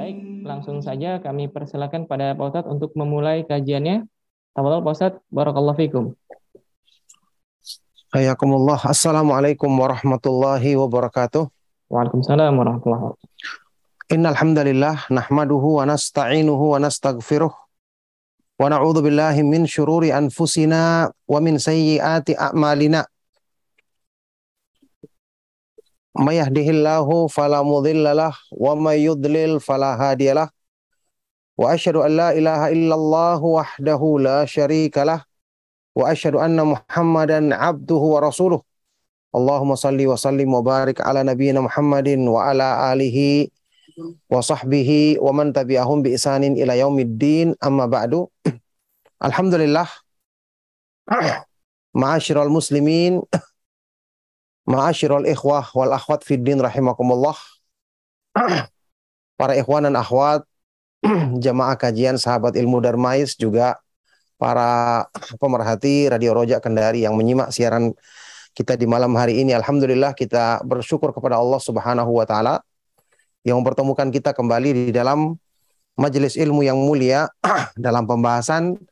Baik, langsung saja kami persilakan pada Pak Ustadz untuk memulai kajiannya. Assalamualaikum, Pak Ustadz, Hayakumullah. Assalamualaikum warahmatullahi wabarakatuh. Waalaikumsalam warahmatullahi wabarakatuh. Innal hamdalillah nahmaduhu wa nasta'inuhu wa nastaghfiruh wa na'udzu billahi min syururi anfusina wa min sayyiati a'malina. May yahdihillahu fala mudhillalah wa may yudlil fala hadiyalah. Wa asyhadu an la ilaha illallah wahdahu la syarikalah rasuluh. Allahumma salli wa sallim wa barik ala nabiyyina Muhammadin wa ala alihi wa sahbihi wa man tabi'ahum bi isanin ila yaumiddin amma ba'du. Alhamdulillah. Ma'asyiral muslimin, ma'asyiral ikhwah wal akhwat fid din rahimakumullah. Para ikhwan dan akhwat jamaah kajian sahabat ilmu Darmais juga para pemerhati Radio Rojak Kendari yang menyimak siaran kita di malam hari ini. Alhamdulillah kita bersyukur kepada Allah Subhanahu wa taala yang mempertemukan kita kembali di dalam majelis ilmu yang mulia dalam pembahasan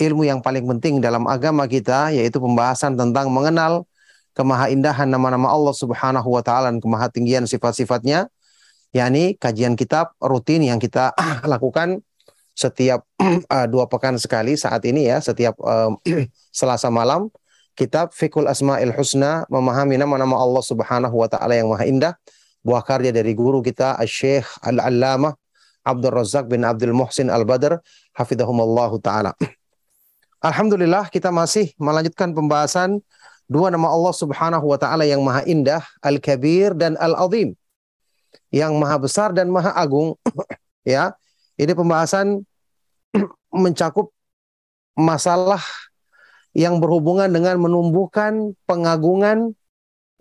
ilmu yang paling penting dalam agama kita yaitu pembahasan tentang mengenal kemahaindahan nama-nama Allah Subhanahu wa taala dan kemahatinggian sifat-sifatnya yakni kajian kitab rutin yang kita lakukan setiap uh, dua pekan sekali saat ini ya setiap uh, Selasa malam kitab Fikul Asmaul Husna memahami nama-nama Allah Subhanahu wa taala yang maha indah buah karya dari guru kita Syekh Al-Allamah Abdul Razak bin Abdul Muhsin Al-Badr hafidhahumallahu taala. Alhamdulillah kita masih melanjutkan pembahasan dua nama Allah Subhanahu wa taala yang maha indah, Al-Kabir dan Al-Azim. Yang maha besar dan maha agung ya. Ini pembahasan mencakup masalah yang berhubungan dengan menumbuhkan pengagungan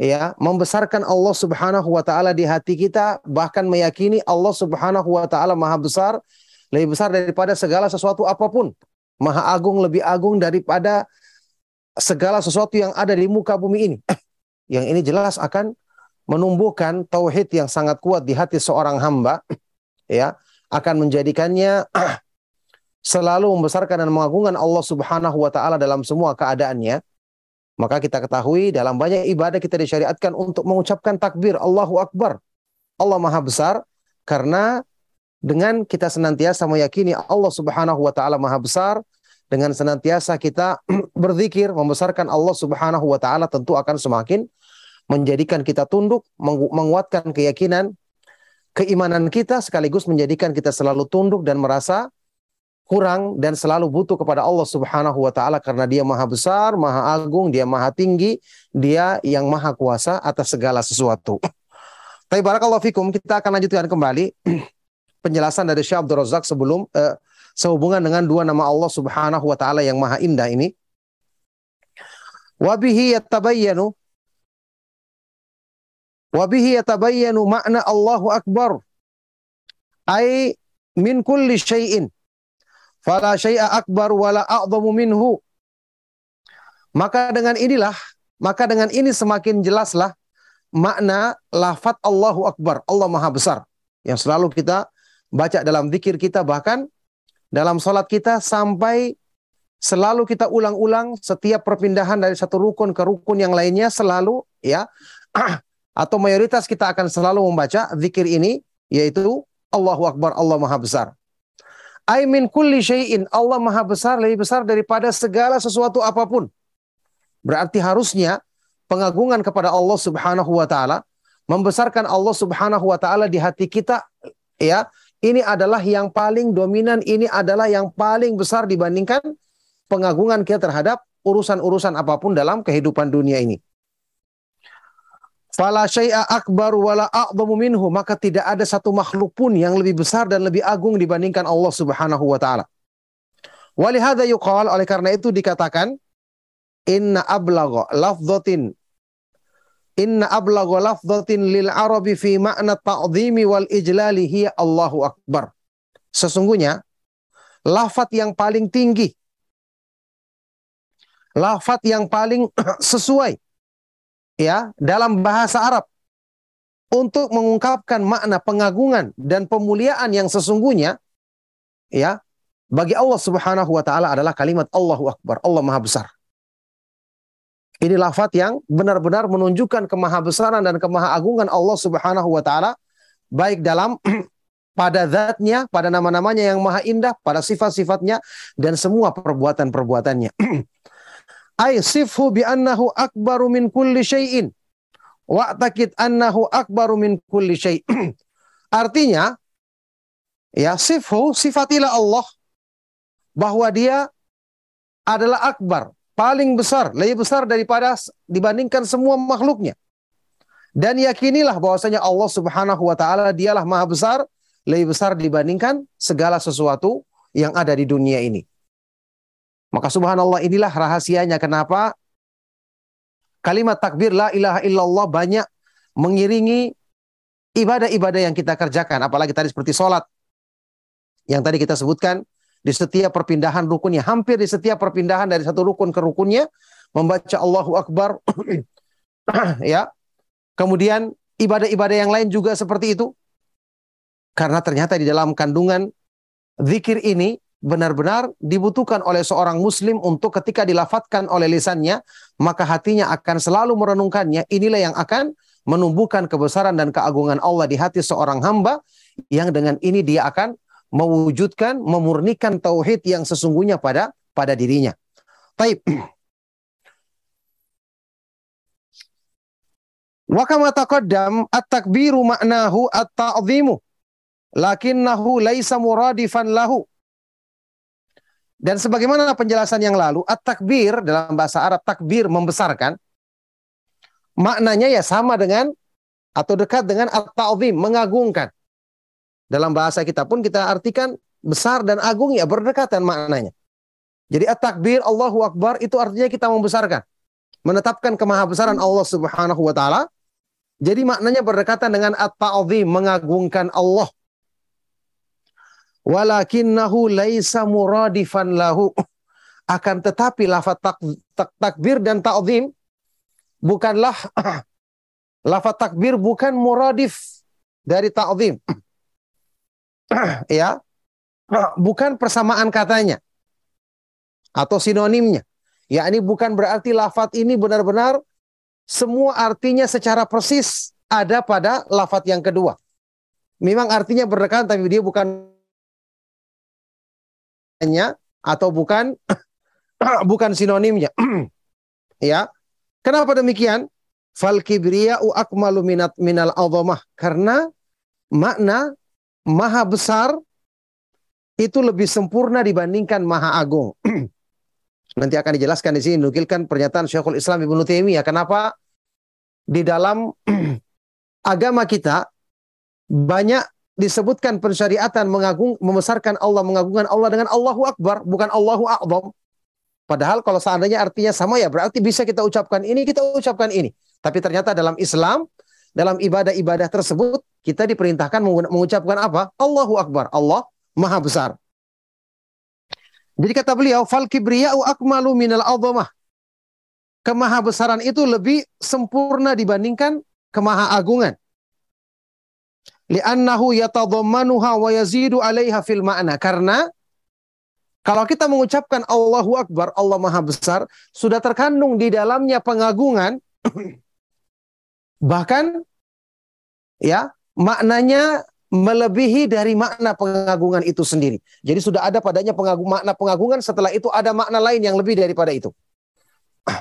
ya, membesarkan Allah Subhanahu wa taala di hati kita, bahkan meyakini Allah Subhanahu wa taala Maha besar, lebih besar daripada segala sesuatu apa pun. Maha agung lebih agung daripada segala sesuatu yang ada di muka bumi ini. Yang ini jelas akan menumbuhkan tauhid yang sangat kuat di hati seorang hamba ya akan menjadikannya selalu membesarkan dan mengagungkan Allah Subhanahu wa taala dalam semua keadaannya. Maka kita ketahui dalam banyak ibadah kita disyariatkan untuk mengucapkan takbir Allahu Akbar. Allah Maha besar karena dengan kita senantiasa meyakini Allah Subhanahu wa taala Maha besar, dengan senantiasa kita berzikir membesarkan Allah Subhanahu wa taala tentu akan semakin menjadikan kita tunduk, menguatkan keyakinan keimanan kita sekaligus menjadikan kita selalu tunduk dan merasa kurang dan selalu butuh kepada Allah Subhanahu wa taala karena Dia Maha Besar, Maha Agung, Dia Maha Tinggi, Dia yang Maha Kuasa atas segala sesuatu. Tapi barakallahu fikum, kita akan lanjutkan kembali penjelasan dari Syekh Abdul Razak sebelum uh, sehubungan dengan dua nama Allah Subhanahu wa taala yang Maha Indah ini. Wabihi yatabayyanu Wabihi yatabayyanu makna Allahu Akbar. Ai min kulli syai'in. Fala syai'a akbar wala a'zamu minhu. Maka dengan inilah, maka dengan ini semakin jelaslah makna lafat Allahu Akbar. Allah Maha Besar. Yang selalu kita baca dalam zikir kita bahkan dalam salat kita sampai selalu kita ulang-ulang setiap perpindahan dari satu rukun ke rukun yang lainnya selalu ya atau mayoritas kita akan selalu membaca zikir ini yaitu Allahu Akbar Allah Maha Besar. I kulli syai'in Allah Maha Besar lebih besar daripada segala sesuatu apa pun. Berarti harusnya pengagungan kepada Allah Subhanahu wa taala membesarkan Allah Subhanahu wa taala di hati kita ya. Ini adalah yang paling dominan, ini adalah yang paling besar dibandingkan pengagungan kita terhadap urusan-urusan apa pun dalam kehidupan dunia ini. Fala syai'a akbar wala a'zamu minhu, maka tidak ada satu makhluk pun yang lebih besar dan lebih agung dibandingkan Allah Subhanahu wa taala. Walihada yuqal oleh karena itu dikatakan inna ablagha lafdhatin Inna ablagha lafdhatin lil arabi fi ma'na ta'zimi wal ijlali hiya Allahu akbar. Sesungguhnya lafat yang paling tinggi lafat yang paling sesuai ya dalam bahasa Arab untuk mengungkapkan makna pengagungan dan pemuliaan yang sesungguhnya ya bagi Allah Subhanahu wa taala adalah kalimat Allahu akbar, Allah Maha besar. Ini lafat yang benar-benar menunjukkan kemahabesaran dan kemahaagungan Allah Subhanahu wa taala baik dalam pada zatnya, pada nama-namanya yang maha indah, pada sifat-sifatnya dan semua perbuatan-perbuatannya. Ay sifhu bi annahu akbaru min kulli syai'in. Wa'takid annahu akbaru min kulli syai'. Artinya, ya sifhu, sifatilah Allah bahwa dia adalah akbar, paling besar, lebih besar daripada dibandingkan semua makhluknya. Dan yakinilah bahwasanya Allah Subhanahu wa taala dialah maha besar, lebih besar dibandingkan segala sesuatu yang ada di dunia ini. Maka subhanallah inilah rahasianya. Kenapa? Kalimat takbir la ilaha illallah banyak mengiringi ibadah-ibadah yang kita kerjakan. Apalagi tadi seperti sholat. Yang tadi kita sebutkan di setiap perpindahan rukunnya, hampir di setiap perpindahan dari satu rukun ke rukunnya, membaca Allahu Akbar, ya. Kemudian ibadah-ibadah yang lain juga seperti itu. Karena ternyata di dalam kandungan zikir ini benar-benar dibutuhkan oleh seorang muslim untuk ketika dilafatkan oleh lisannya, maka hatinya akan selalu merenungkannya. Inilah yang akan menumbuhkan kebesaran dan keagungan Allah di hati seorang hamba yang dengan ini dia akan mewujudkan, memurnikan tauhid yang sesungguhnya pada pada dirinya. Taib. Wa kama taqaddam at-takbiru ma'nahu at-ta'zimu lakinnahu laisa muradifan lahu. Dan sebagaimana penjelasan yang lalu, at-takbir dalam bahasa Arab takbir membesarkan maknanya ya sama dengan atau dekat dengan at-ta'zim mengagungkan. Dalam bahasa kita pun kita artikan besar dan agung ya berdekatan maknanya. Jadi at-takbir Allahu Akbar itu artinya kita membesarkan. Menetapkan kemahabesaran Allah Subhanahu wa taala. Jadi maknanya berdekatan dengan at-ta'zim mengagungkan Allah. Walakinnahu laisa muradifan lahu. Akan tetapi lafaz tak, tak, takbir dan ta'zim bukanlah lafaz takbir bukan muradif dari ta'zim. ya bukan persamaan katanya atau sinonimnya. Ya ini bukan berarti lafat ini benar-benar semua artinya secara persis ada pada lafat yang kedua. Memang artinya berdekatan tapi dia bukan atau bukan bukan sinonimnya. ya. Kenapa demikian? Fal kibriya'u akmalu minat minal azamah. Karena makna maha besar itu lebih sempurna dibandingkan maha agung. Nanti akan dijelaskan di sini nukilkan pernyataan Syekhul Islam Ibnu Taimiyah kenapa di dalam agama kita banyak disebutkan pensyariatan mengagung membesarkan Allah mengagungkan Allah dengan Allahu Akbar bukan Allahu A'zam. Padahal kalau seandainya artinya sama ya berarti bisa kita ucapkan ini kita ucapkan ini. Tapi ternyata dalam Islam dalam ibadah-ibadah tersebut kita diperintahkan mengucapkan apa? Allahu Akbar. Allah Maha Besar. Jadi kata beliau, fal kibriya'u akmalu minal azamah. Kemahabesaran itu lebih sempurna dibandingkan kemahaagungan. Li'annahu yatadhammanuha wa yazidu 'alaiha fil ma'na. Karena kalau kita mengucapkan Allahu Akbar, Allah Maha Besar, sudah terkandung di dalamnya pengagungan Bahkan ya, maknanya melebihi dari makna pengagungan itu sendiri. Jadi sudah ada padanya pengagung, makna pengagungan, setelah itu ada makna lain yang lebih daripada itu.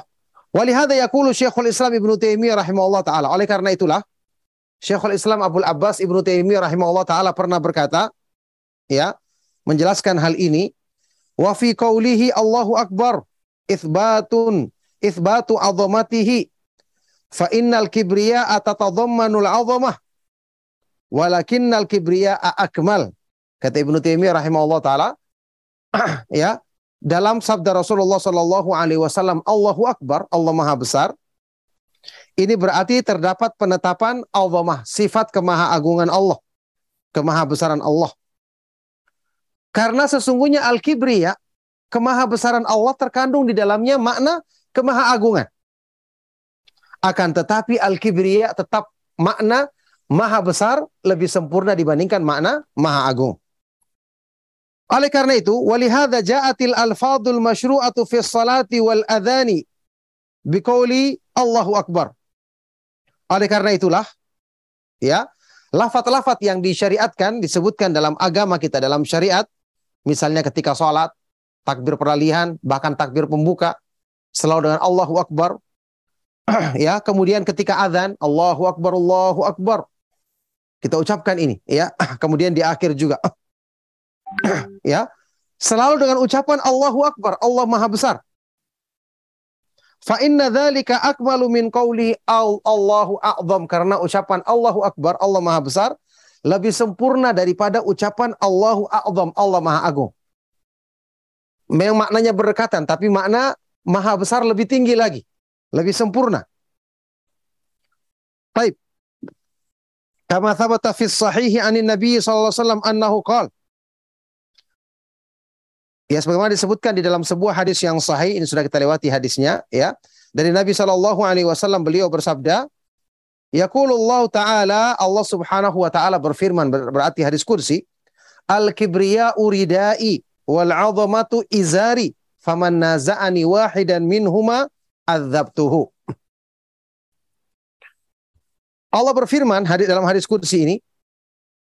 Walihada yakulu Syekhul Islam Ibnu Taimiyah rahimahullah taala. Oleh karena itulah Syekhul Islam Abdul Abbas Ibnu Taimiyah rahimahullah taala pernah berkata, ya, menjelaskan hal ini, wa fi qaulihi Allahu akbar, itsbatun itsbatu azamatihi Fa innal kibriya atatadhammanul 'azamah walakinnal kibriya akmal. Kata Ibnu Taimiyah rahimahullah taala ya, dalam sabda Rasulullah sallallahu alaihi wasallam Allahu akbar, Allah Maha besar. Ini berarti terdapat penetapan azamah, sifat kemahaagungan Allah, kemahabesaran Allah. Karena sesungguhnya al-kibriya, kemahabesaran Allah terkandung di dalamnya makna kemahaagungan. Akan tetapi al-kibriya tetap makna maha besar lebih sempurna dibandingkan makna maha agung. Oleh karena itu, walihada ja'atil alfadul masyru'atu fi salati wal adhani biqauli Allahu Akbar. Oleh karena itulah, ya, lafat-lafat yang disyariatkan disebutkan dalam agama kita dalam syariat, misalnya ketika sholat, takbir peralihan, bahkan takbir pembuka, selalu dengan Allahu Akbar. ya, kemudian ketika azan, Allahu Akbar, Allahu Akbar. Kita ucapkan ini, ya. Kemudian di akhir juga ya selalu dengan ucapan Allahu Akbar Allah Maha Besar fa inna dzalika akmalu min qauli Allahu a'zam. Karena ucapan Allahu Akbar Allah Maha Besar lebih sempurna daripada ucapan Allahu a'zam Allah Maha Agung. Memang maknanya berdekatan tapi makna Maha Besar lebih tinggi lagi lebih sempurna. Baik. Kama thabata fi sahihi anin Nabi sallallahu alaihi wasallam annahu qala Ya sebagaimana disebutkan di dalam sebuah hadis yang sahih ini sudah kita lewati hadisnya ya. Dari Nabi Shallallahu alaihi wasallam beliau bersabda, Yaqulullah taala Allah Subhanahu wa taala berfirman berarti hadis kursi, Al kibriya uridai wal 'azamatu izari faman naza'ani wahidan minhuma adzabtuhu. Allah berfirman hadis dalam hadis kursi ini,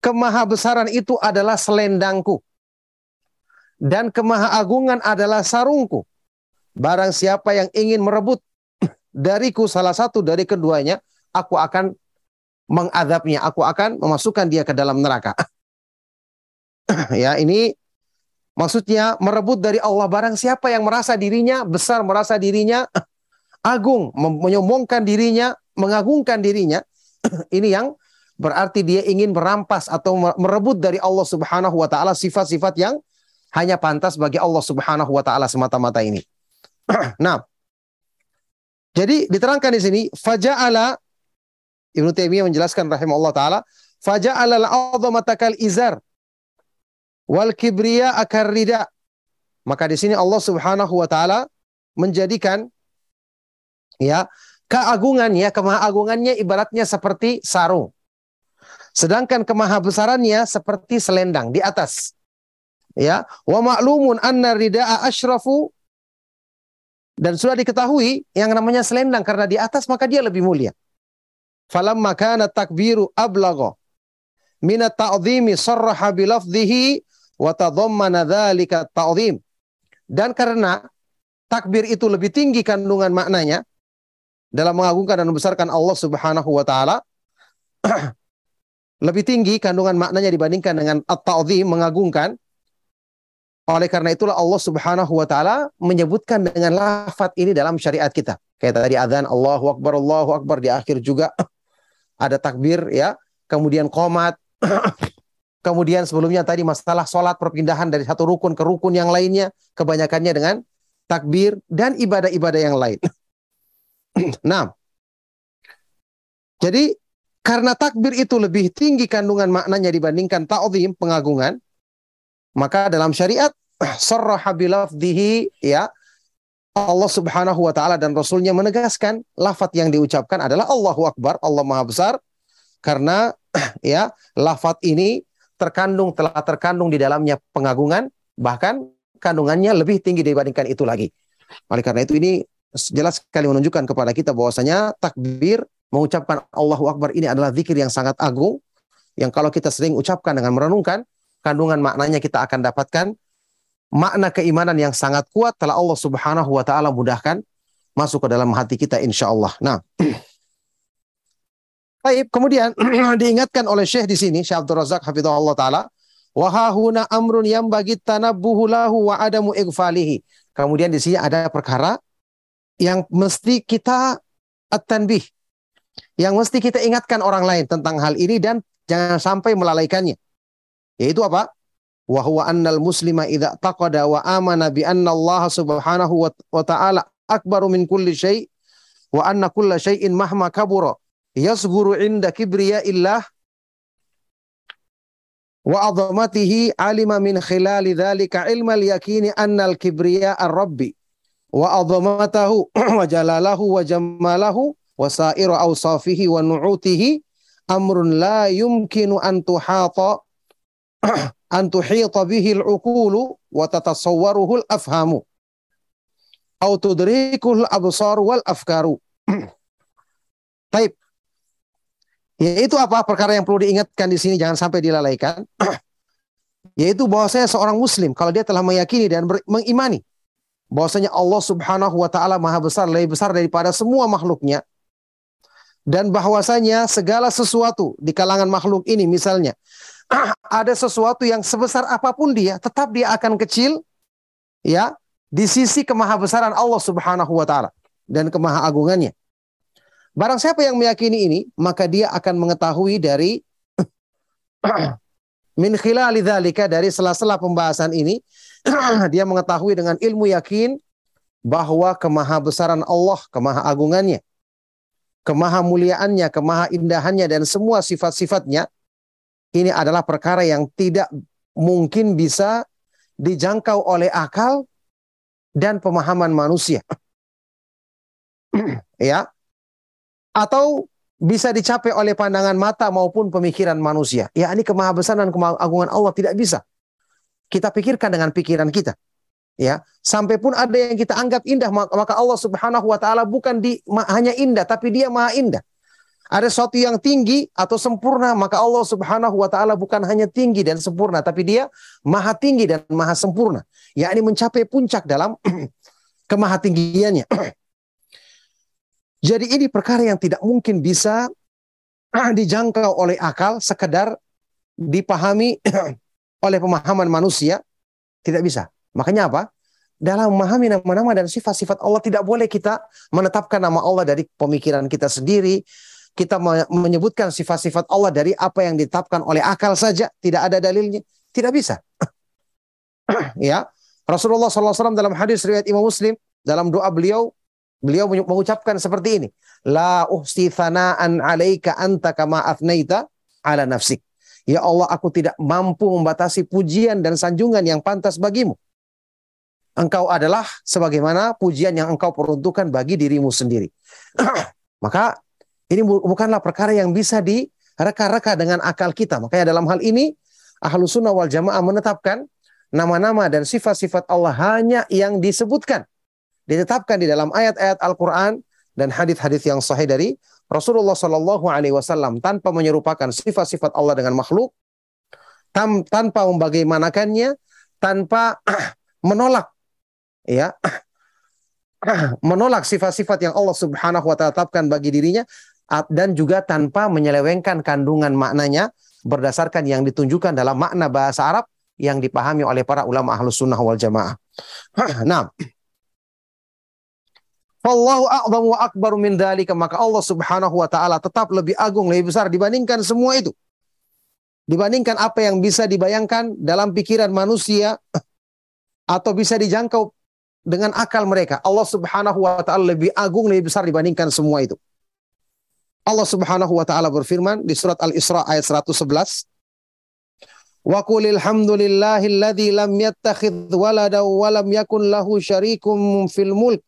kemahabesaran itu adalah selendangku dan kemahaagungan adalah sarungku. Barang siapa yang ingin merebut dariku salah satu dari keduanya, aku akan mengadabnya, aku akan memasukkan dia ke dalam neraka. ya, ini maksudnya merebut dari Allah barang siapa yang merasa dirinya besar, merasa dirinya agung, menyombongkan dirinya, mengagungkan dirinya, ini yang berarti dia ingin merampas atau merebut dari Allah Subhanahu wa taala sifat-sifat yang hanya pantas bagi Allah Subhanahu wa taala semata-mata ini. nah, jadi diterangkan di sini faja'ala Ibnu Taimiyah menjelaskan rahimahullah taala faja'ala al-'azamata kal izar wal kibriya akar rida. Maka di sini Allah Subhanahu wa taala menjadikan ya keagungannya, kemahagungannya ibaratnya seperti sarung. Sedangkan kemahabesarannya seperti selendang di atas. Ya, wa ma'lumun anna rida'a asyrafu dan sudah diketahui yang namanya selendang karena di atas maka dia lebih mulia. Falamma kana takbiru ablagha min at-ta'dhimi sarraha bi lafdhihi wa tadhammana dzalika ta'dhim. Dan karena takbir itu lebih tinggi kandungan maknanya dalam mengagungkan dan membesarkan Allah Subhanahu wa taala lebih tinggi kandungan maknanya dibandingkan dengan at-ta'dhim mengagungkan oleh karena itulah Allah Subhanahu wa taala menyebutkan dengan lafaz ini dalam syariat kita. Kayak tadi azan Allahu Akbar Allahu Akbar di akhir juga ada takbir ya, kemudian komat. kemudian sebelumnya tadi masalah sholat perpindahan dari satu rukun ke rukun yang lainnya, kebanyakannya dengan takbir dan ibadah-ibadah yang lain. nah, jadi karena takbir itu lebih tinggi kandungan maknanya dibandingkan ta'zim pengagungan, maka dalam syariat sarraha ya Allah Subhanahu wa taala dan rasulnya menegaskan lafat yang diucapkan adalah Allahu Akbar, Allah Maha Besar karena ya lafat ini terkandung telah terkandung di dalamnya pengagungan bahkan kandungannya lebih tinggi dibandingkan itu lagi. Oleh karena itu ini jelas sekali menunjukkan kepada kita bahwasanya takbir mengucapkan Allahu Akbar ini adalah zikir yang sangat agung yang kalau kita sering ucapkan dengan merenungkan kandungan maknanya kita akan dapatkan makna keimanan yang sangat kuat telah Allah Subhanahu wa taala mudahkan masuk ke dalam hati kita insya Allah. Nah, Baik, kemudian diingatkan oleh Syekh di sini, Syekh Abdul Razak hafizahullah taala, wa hahuna amrun yang bagi tanabbuhu lahu wa adamu igfalihi. Kemudian di sini ada perkara yang mesti kita at-tanbih. Yang mesti kita ingatkan orang lain tentang hal ini dan jangan sampai melalaikannya. Yaitu apa? Wa huwa annal muslima idza taqada wa amana bi anna Allah subhanahu wa ta'ala akbaru min kulli syai wa anna kulla syai'in mahma kabura yasguru inda kibriya illah wa azamatihi alima min khilali dhalika ilma al-yakini anna al-kibriya ar-rabbi wa azamatahu wa jalalahu wa jamalahu wa sa'iru awsafihi wa nu'utihi amrun la yumkinu an tuhata al-uqulu wa al-afhamu au afkaru Taib. Yaitu apa perkara yang perlu diingatkan di sini jangan sampai dilalaikan. Yaitu bahwasanya seorang muslim kalau dia telah meyakini dan mengimani bahwasanya Allah Subhanahu wa taala Maha besar, lebih besar daripada semua makhluknya. Dan bahwasanya segala sesuatu di kalangan makhluk ini misalnya ada sesuatu yang sebesar apa pun dia, tetap dia akan kecil ya di sisi kemahabesaran Allah Subhanahu wa taala dan kemahaagungannya. Barang siapa yang meyakini ini, maka dia akan mengetahui dari min khilali dzalika dari sela-sela pembahasan ini dia mengetahui dengan ilmu yakin bahwa kemahabesaran Allah, kemahaagungannya, kemahamuliaannya, kemahaindahannya dan semua sifat-sifatnya ini adalah perkara yang tidak mungkin bisa dijangkau oleh akal dan pemahaman manusia. ya, atau bisa dicapai oleh pandangan mata maupun pemikiran manusia. Ya, ini kemahabesaran dan kemahagungan Allah tidak bisa. Kita pikirkan dengan pikiran kita. Ya, sampai pun ada yang kita anggap indah maka Allah Subhanahu wa taala bukan di hanya indah tapi dia maha indah. Ada sesuatu yang tinggi atau sempurna maka Allah Subhanahu wa taala bukan hanya tinggi dan sempurna tapi dia maha tinggi dan maha sempurna. Yakni mencapai puncak dalam kemahatinggiannya. Jadi ini perkara yang tidak mungkin bisa dijangkau oleh akal sekedar dipahami oleh pemahaman manusia tidak bisa. Makanya apa? Dalam memahami nama-nama dan sifat-sifat Allah tidak boleh kita menetapkan nama Allah dari pemikiran kita sendiri. Kita menyebutkan sifat-sifat Allah dari apa yang ditetapkan oleh akal saja, tidak ada dalilnya. Tidak bisa. ya, Rasulullah SAW dalam hadis riwayat Imam Muslim dalam doa beliau Beliau mengucapkan seperti ini. La uhsi thana'an alaika anta kama athnaita ala nafsik. Ya Allah, aku tidak mampu membatasi pujian dan sanjungan yang pantas bagimu. Engkau adalah sebagaimana pujian yang engkau peruntukkan bagi dirimu sendiri. Maka ini bukanlah perkara yang bisa direka-reka dengan akal kita. Makanya dalam hal ini, ahlu sunnah wal jamaah menetapkan nama-nama dan sifat-sifat Allah hanya yang disebutkan ditetapkan di dalam ayat-ayat Al-Quran dan hadis-hadis yang sahih dari Rasulullah Shallallahu Alaihi Wasallam tanpa menyerupakan sifat-sifat Allah dengan makhluk, tam, tanpa membagaimanakannya, tanpa menolak, ya, menolak sifat-sifat yang Allah Subhanahu Wa Taala tetapkan bagi dirinya, dan juga tanpa menyelewengkan kandungan maknanya berdasarkan yang ditunjukkan dalam makna bahasa Arab yang dipahami oleh para ulama ahlus sunnah wal jamaah. Nah, Wallahu a'zamu wa akbaru min dzalika maka Allah Subhanahu wa taala tetap lebih agung, lebih besar dibandingkan semua itu. Dibandingkan apa yang bisa dibayangkan dalam pikiran manusia atau bisa dijangkau dengan akal mereka. Allah Subhanahu wa taala lebih agung, lebih besar dibandingkan semua itu. Allah Subhanahu wa taala berfirman di surat Al-Isra ayat 111 Wa qulil hamdulillahilladzi lam yattakhidh walada wa lam yakun lahu syarikum fil mulk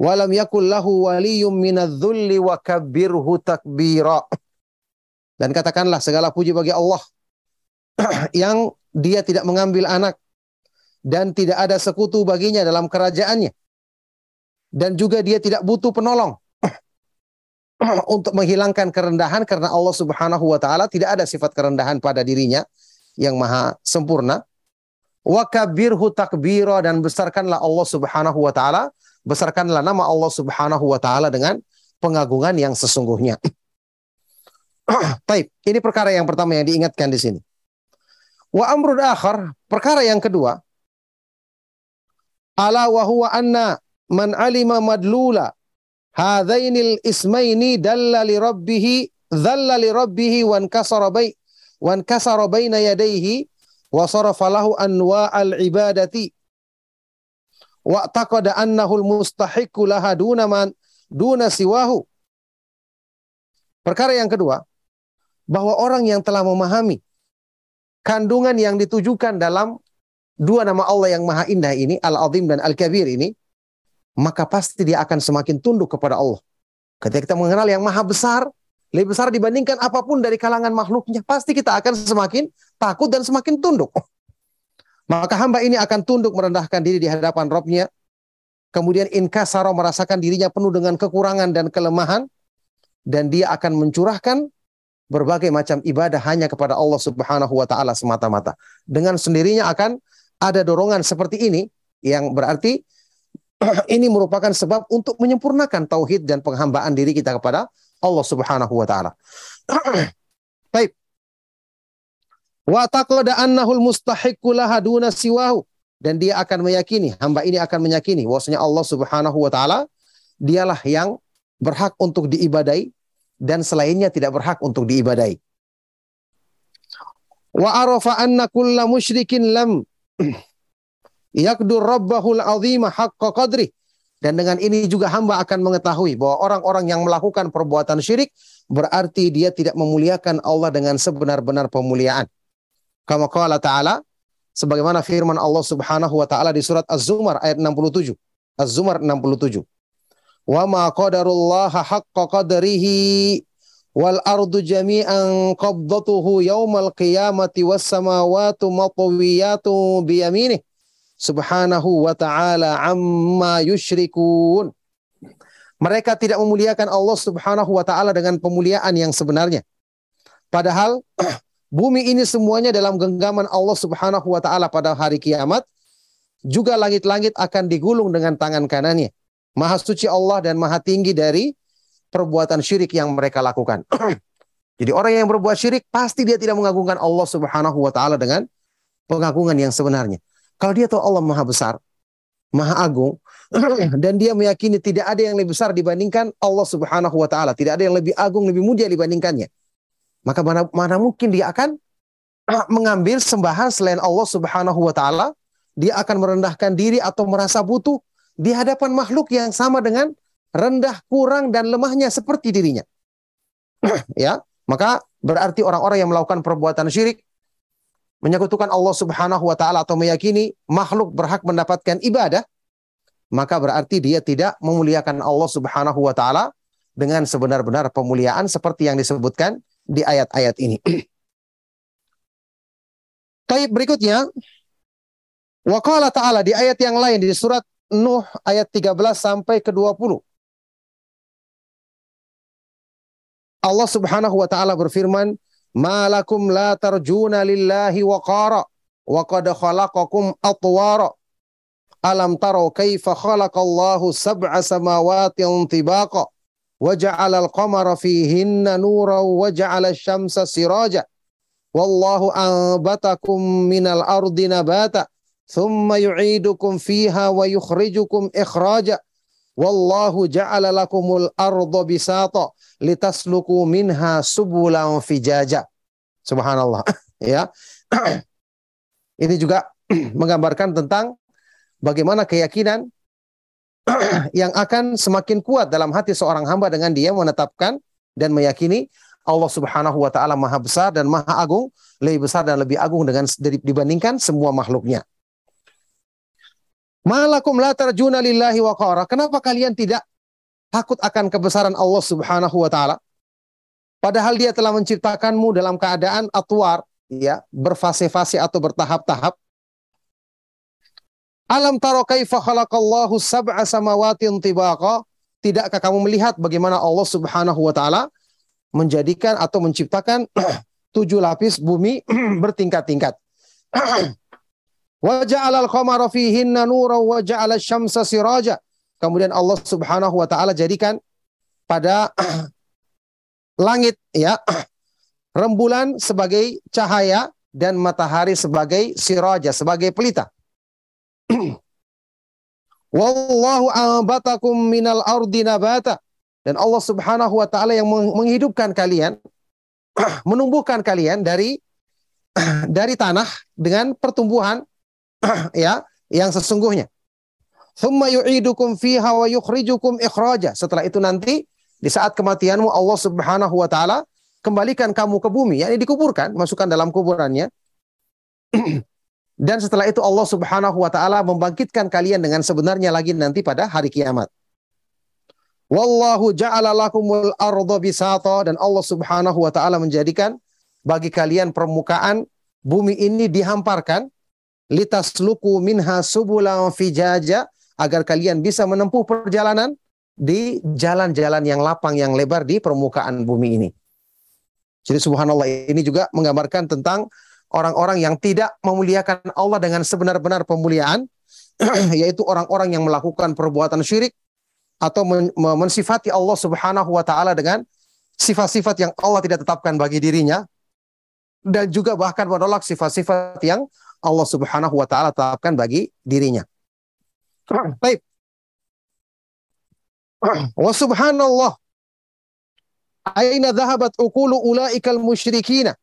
walam yakul lahu waliyum minadz-dzulli wa kabbirhu takbira. Dan katakanlah segala puji bagi Allah yang dia tidak mengambil anak dan tidak ada sekutu baginya dalam kerajaannya. Dan juga dia tidak butuh penolong untuk menghilangkan kerendahan karena Allah Subhanahu wa taala tidak ada sifat kerendahan pada dirinya yang maha sempurna. Wa kabirhu takbira dan besarkanlah Allah Subhanahu wa taala besarkanlah nama Allah Subhanahu wa taala dengan pengagungan yang sesungguhnya. Taib, ini perkara yang pertama yang diingatkan di sini. Wa amrun akhar, perkara yang kedua, ala wa huwa anna man alima madlula hadainil ismaini dalla li rabbih dhalla li rabbih wa kasara bay wa kasara baina yadayhi wa sarafa lahu anwa'al ibadati wa taqada annahul mustahiqu laha duna man duna siwahu. Perkara yang kedua, bahwa orang yang telah memahami kandungan yang ditujukan dalam dua nama Allah yang maha indah ini, Al-Azim dan Al-Kabir ini, maka pasti dia akan semakin tunduk kepada Allah. Ketika kita mengenal yang maha besar, lebih besar dibandingkan apa pun dari kalangan makhluknya, pasti kita akan semakin takut dan semakin tunduk. Maka hamba ini akan tunduk merendahkan diri di hadapan Robnya. Kemudian inkasaro merasakan dirinya penuh dengan kekurangan dan kelemahan. Dan dia akan mencurahkan berbagai macam ibadah hanya kepada Allah subhanahu wa ta'ala semata-mata. Dengan sendirinya akan ada dorongan seperti ini yang berarti ini merupakan sebab untuk menyempurnakan tauhid dan penghambaan diri kita kepada Allah Subhanahu wa taala. Baik. Wa taqada annahul mustahiqqu laha duna siwahu dan dia akan meyakini, hamba ini akan meyakini bahwasanya Allah Subhanahu wa taala dialah yang berhak untuk diibadai dan selainnya tidak berhak untuk diibadai. Wa arafa anna kulla musyrikin lam yakdur rabbahul azima haqqa qadri. Dan dengan ini juga hamba akan mengetahui bahwa orang-orang yang melakukan perbuatan syirik berarti dia tidak memuliakan Allah dengan sebenar-benar pemuliaan. Kama qala ta'ala sebagaimana firman Allah Subhanahu wa taala di surat Az-Zumar ayat 67. Az-Zumar 67 wa ma qadarullaha haqqa qadrihi wal ardu jami'an qabdatuhu yaumal qiyamati was samawati matwiyatu bi yaminih subhanahu wa ta'ala amma yusyrikun mereka tidak memuliakan Allah Subhanahu wa taala dengan pemuliaan yang sebenarnya padahal bumi ini semuanya dalam genggaman Allah Subhanahu wa taala pada hari kiamat juga langit-langit akan digulung dengan tangan kanannya Maha suci Allah dan maha tinggi dari perbuatan syirik yang mereka lakukan. Jadi orang yang berbuat syirik pasti dia tidak mengagungkan Allah Subhanahu wa taala dengan pengagungan yang sebenarnya. Kalau dia tahu Allah Maha besar, Maha agung dan dia meyakini tidak ada yang lebih besar dibandingkan Allah Subhanahu wa taala, tidak ada yang lebih agung, lebih mulia dibandingkannya. Maka mana, mana mungkin dia akan mengambil sembahan selain Allah Subhanahu wa taala, dia akan merendahkan diri atau merasa butuh di hadapan makhluk yang sama dengan rendah, kurang dan lemahnya seperti dirinya. ya, maka berarti orang-orang yang melakukan perbuatan syirik menyekutukan Allah Subhanahu wa taala atau meyakini makhluk berhak mendapatkan ibadah, maka berarti dia tidak memuliakan Allah Subhanahu wa taala dengan sebenar-benar pemuliaan seperti yang disebutkan di ayat-ayat ini. Taib berikutnya, Waqala ta'ala di ayat yang lain di surat Nuh ayat 13 sampai ke 20. Allah Subhanahu wa taala berfirman, "Malakum la tarjuna lillahi waqara wa qad khalaqakum atwara." Alam taro kaifa khalaqallahu sab'a samawatin tibaqa wa ja'ala al-qamara fihinna nuran wa ja'ala asy-syamsa siraja wallahu anbatakum minal ardi nabata ثم يعيدكم فيها ويخرجكم إخراجا والله جعل لكم الأرض بساطا litasluku minha subulan fijaja. Subhanallah. ya. Ini juga menggambarkan tentang bagaimana keyakinan yang akan semakin kuat dalam hati seorang hamba dengan dia menetapkan dan meyakini Allah Subhanahu wa taala Maha besar dan Maha agung, lebih besar dan lebih agung dengan dibandingkan semua makhluknya. Malakum la tarjuna lillahi wa qara. Kenapa kalian tidak takut akan kebesaran Allah Subhanahu wa taala? Padahal dia telah menciptakanmu dalam keadaan atwar, ya, berfase-fase atau bertahap-tahap. Alam taro kaifa khalaqallahu sab'a samawatin tibaqa? Tidakkah kamu melihat bagaimana Allah Subhanahu wa taala menjadikan atau menciptakan tujuh lapis bumi bertingkat-tingkat? Wa ja'alal qamara fihinna nuran wa ja'ala syamsa siraja. Kemudian Allah Subhanahu wa taala jadikan pada langit ya rembulan sebagai cahaya dan matahari sebagai siraja sebagai pelita. Wallahu ambatakum minal ardi nabata. Dan Allah Subhanahu wa taala yang menghidupkan kalian menumbuhkan kalian dari dari tanah dengan pertumbuhan ya yang sesungguhnya. Thumma yu'idukum fiha wa yukhrijukum ikhraja. Setelah itu nanti di saat kematianmu Allah Subhanahu wa taala kembalikan kamu ke bumi, yakni dikuburkan, masukkan dalam kuburannya. Dan setelah itu Allah Subhanahu wa taala membangkitkan kalian dengan sebenarnya lagi nanti pada hari kiamat. Wallahu ja'ala lakumul arda bisata dan Allah Subhanahu wa taala menjadikan bagi kalian permukaan bumi ini dihamparkan litasluku minha subulan fijaja agar kalian bisa menempuh perjalanan di jalan-jalan yang lapang yang lebar di permukaan bumi ini. Jadi subhanallah ini juga menggambarkan tentang orang-orang yang tidak memuliakan Allah dengan sebenar-benar pemuliaan yaitu orang-orang yang melakukan perbuatan syirik atau mensifati Allah Subhanahu wa taala dengan sifat-sifat yang Allah tidak tetapkan bagi dirinya dan juga bahkan menolak sifat-sifat yang Allah Subhanahu wa taala tetapkan bagi dirinya. Baik. Wa subhanallah. Aina dhahabat uqulu ulaikal musyrikina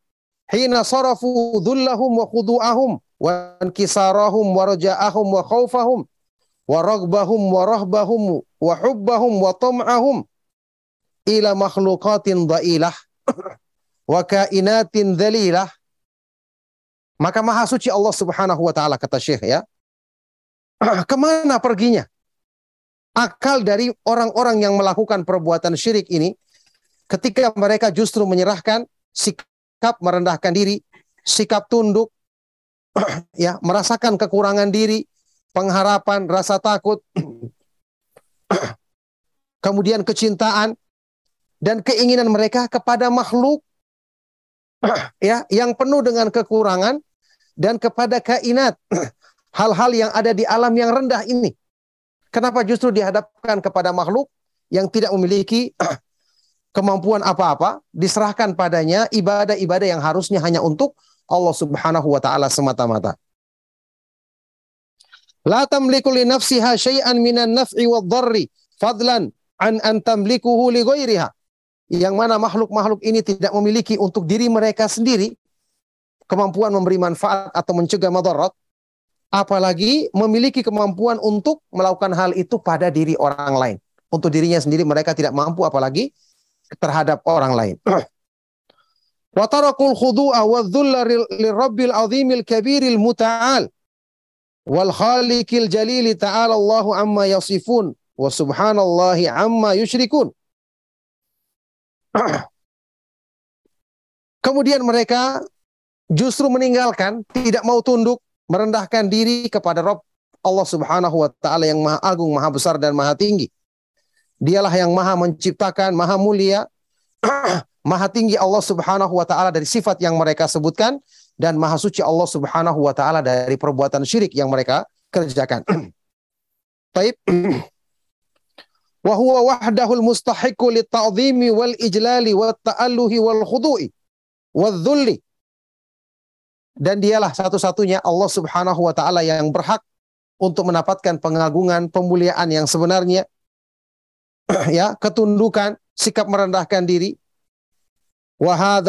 hina sarafu dhullahum wa khudu'ahum wa inkisarahum wa raja'ahum wa khawfahum wa ragbahum wa rahbahum wa hubbahum wa tam'ahum ila makhluqatin dha'ilah wa kainatin dhalilah maka maha suci Allah Subhanahu wa taala kata Syekh ya ke mana perginya? Akal dari orang-orang yang melakukan perbuatan syirik ini ketika mereka justru menyerahkan sikap merendahkan diri sikap tunduk ya merasakan kekurangan diri pengharapan, rasa takut, kemudian kecintaan dan keinginan mereka kepada makhluk ya yang penuh dengan kekurangan dan kepada kainat hal-hal yang ada di alam yang rendah ini. Kenapa justru dihadapkan kepada makhluk yang tidak memiliki kemampuan apa-apa, diserahkan padanya ibadah-ibadah yang harusnya hanya untuk Allah Subhanahu wa taala semata-mata. La tamliku li nafsiha syai'an minan naf'i wad dharri fadlan an an tamlikuhu li ghairiha. Yang mana makhluk-makhluk ini tidak memiliki untuk diri mereka sendiri kemampuan memberi manfaat atau mencegah madarat, apalagi memiliki kemampuan untuk melakukan hal itu pada diri orang lain. Untuk dirinya sendiri mereka tidak mampu apalagi terhadap orang lain. Wa tarakul khudu'a wa dhulla lirabbil azimil kabiril muta'al wal khaliqil jalili ta'ala Allahu amma yasifun wa subhanallahi amma yusyrikun. Kemudian mereka justru meninggalkan, tidak mau tunduk, merendahkan diri kepada Rob Allah Subhanahu wa taala yang Maha Agung, Maha Besar dan Maha Tinggi. Dialah yang Maha menciptakan, Maha mulia, Maha tinggi Allah Subhanahu wa taala dari sifat yang mereka sebutkan dan maha suci Allah Subhanahu wa taala dari perbuatan syirik yang mereka kerjakan. Baik. Wa huwa wahdahul mustahiqu wal ijlali wat ta'alluhi wal khudu'i wal dhulli. Dan dialah satu-satunya Allah Subhanahu wa taala yang berhak untuk mendapatkan pengagungan, pemuliaan yang sebenarnya ya, ketundukan, sikap merendahkan diri. Wa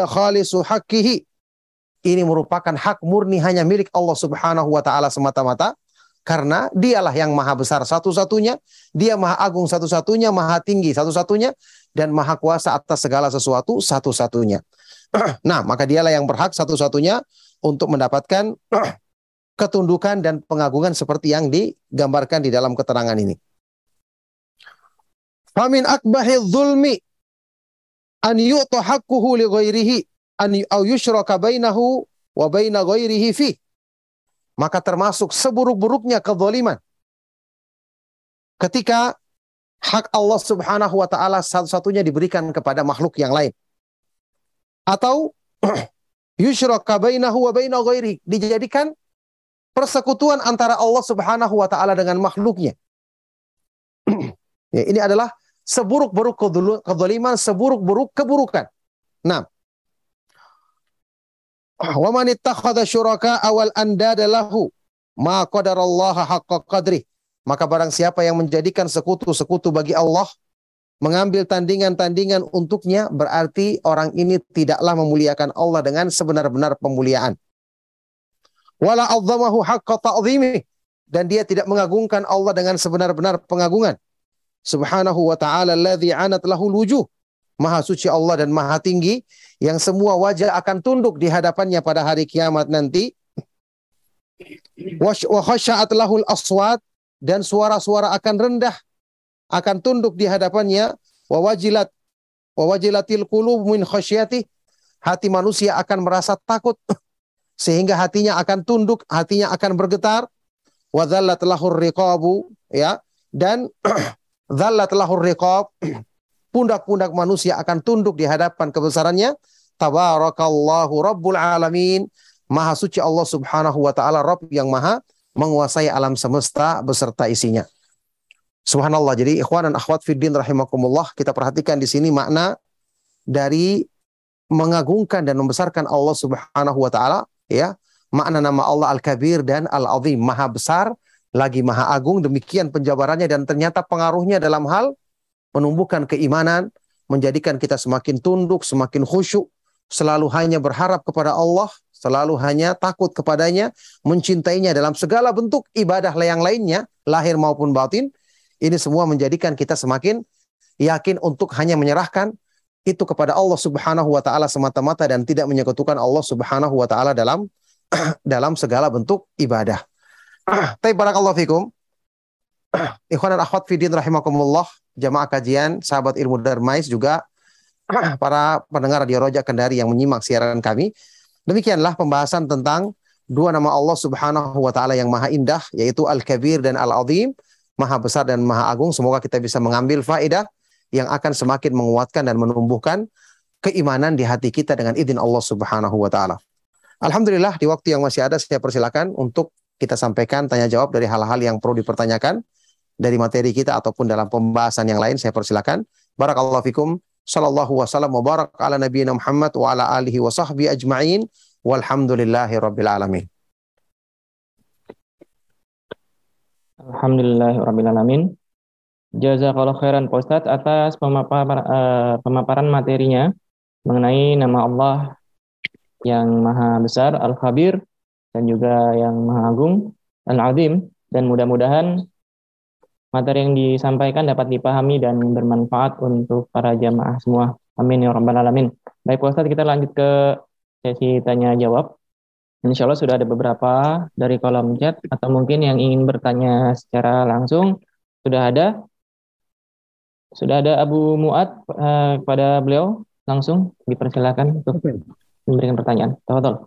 ini merupakan hak murni hanya milik Allah Subhanahu wa taala semata-mata karena dialah yang maha besar satu-satunya, dia maha agung satu-satunya, maha tinggi satu-satunya dan maha kuasa atas segala sesuatu satu-satunya. nah, maka dialah yang berhak satu-satunya untuk mendapatkan ketundukan dan pengagungan seperti yang digambarkan di dalam keterangan ini. Famin akbahi zulmi an yu'ta haqquhu li ghairihi an au yushraka bainahu wa baina ghairihi fi. Maka termasuk seburuk-buruknya kezaliman. Ketika hak Allah Subhanahu wa taala satu-satunya diberikan kepada makhluk yang lain. Atau yushraka bainahu wa baina ghairihi dijadikan persekutuan antara Allah Subhanahu wa taala dengan makhluknya. ya, ini adalah seburuk-buruk kezaliman, seburuk-buruk keburukan. Nah, Wa man ittakhadha syuraka awal andada lahu ma qadarallaha haqqa qadri. Maka barang siapa yang menjadikan sekutu-sekutu bagi Allah, mengambil tandingan-tandingan untuknya, berarti orang ini tidaklah memuliakan Allah dengan sebenar-benar pemuliaan. Wala dan dia tidak mengagungkan Allah dengan sebenar-benar pengagungan. Subhanahu wa ta'ala alladhi anat lahul wujuh. Maha suci Allah dan maha tinggi yang semua wajah akan tunduk di hadapannya pada hari kiamat nanti. Wa khasya'at lahul aswat dan suara-suara akan rendah akan tunduk di hadapannya wa wajilat wa wajilatil min khasyati hati manusia akan merasa takut sehingga hatinya akan tunduk, hatinya akan bergetar. Wa dzallat lahur riqabu ya dan dzallat lahur riqab pundak-pundak manusia akan tunduk di hadapan kebesarannya. Tabarakallahu rabbul alamin. Maha suci Allah Subhanahu wa taala Rabb yang maha menguasai alam semesta beserta isinya. Subhanallah. Jadi ikhwan dan akhwat fiddin rahimakumullah, kita perhatikan di sini makna dari mengagungkan dan membesarkan Allah Subhanahu wa taala ya makna nama Allah Al-Kabir dan Al-Azim, Maha Besar, lagi Maha Agung, demikian penjabarannya dan ternyata pengaruhnya dalam hal menumbuhkan keimanan, menjadikan kita semakin tunduk, semakin khusyuk, selalu hanya berharap kepada Allah, selalu hanya takut kepadanya, mencintainya dalam segala bentuk ibadah yang lainnya, lahir maupun batin. Ini semua menjadikan kita semakin yakin untuk hanya menyerahkan itu kepada Allah Subhanahu wa taala semata-mata dan tidak menyekutukan Allah Subhanahu wa taala dalam dalam segala bentuk ibadah. Tapi barakallahu fikum. Ikhwan dan akhwat fidin rahimakumullah, jamaah kajian, sahabat ilmu Darmais juga para pendengar radio Roja Kendari yang menyimak siaran kami. Demikianlah pembahasan tentang dua nama Allah Subhanahu wa taala yang maha indah yaitu Al-Kabir dan Al-Azim, maha besar dan maha agung. Semoga kita bisa mengambil faedah yang akan semakin menguatkan dan menumbuhkan keimanan di hati kita dengan izin Allah Subhanahu wa taala. Alhamdulillah di waktu yang masih ada saya persilakan untuk kita sampaikan tanya jawab dari hal-hal yang perlu dipertanyakan dari materi kita ataupun dalam pembahasan yang lain saya persilakan. Barakallahu fikum. Sallallahu wasallam wa barak ala nabiyina Muhammad wa ala alihi wa sahbihi ajma'in. Walhamdulillahi rabbil alamin. Alhamdulillahi rabbil alamin. Jazakallah khairan Pak Ustadz atas pemaparan, uh, pemaparan materinya mengenai nama Allah yang maha besar, Al-Khabir, dan juga yang maha agung, Al-Azim, dan mudah-mudahan materi yang disampaikan dapat dipahami dan bermanfaat untuk para jamaah semua. Amin ya rabbal alamin. Baik Pak Ustadz, kita lanjut ke sesi tanya jawab. Insya Allah sudah ada beberapa dari kolom chat atau mungkin yang ingin bertanya secara langsung sudah ada. Sudah ada Abu Muad uh, kepada beliau langsung dipersilakan untuk memberikan pertanyaan. Tafadhol.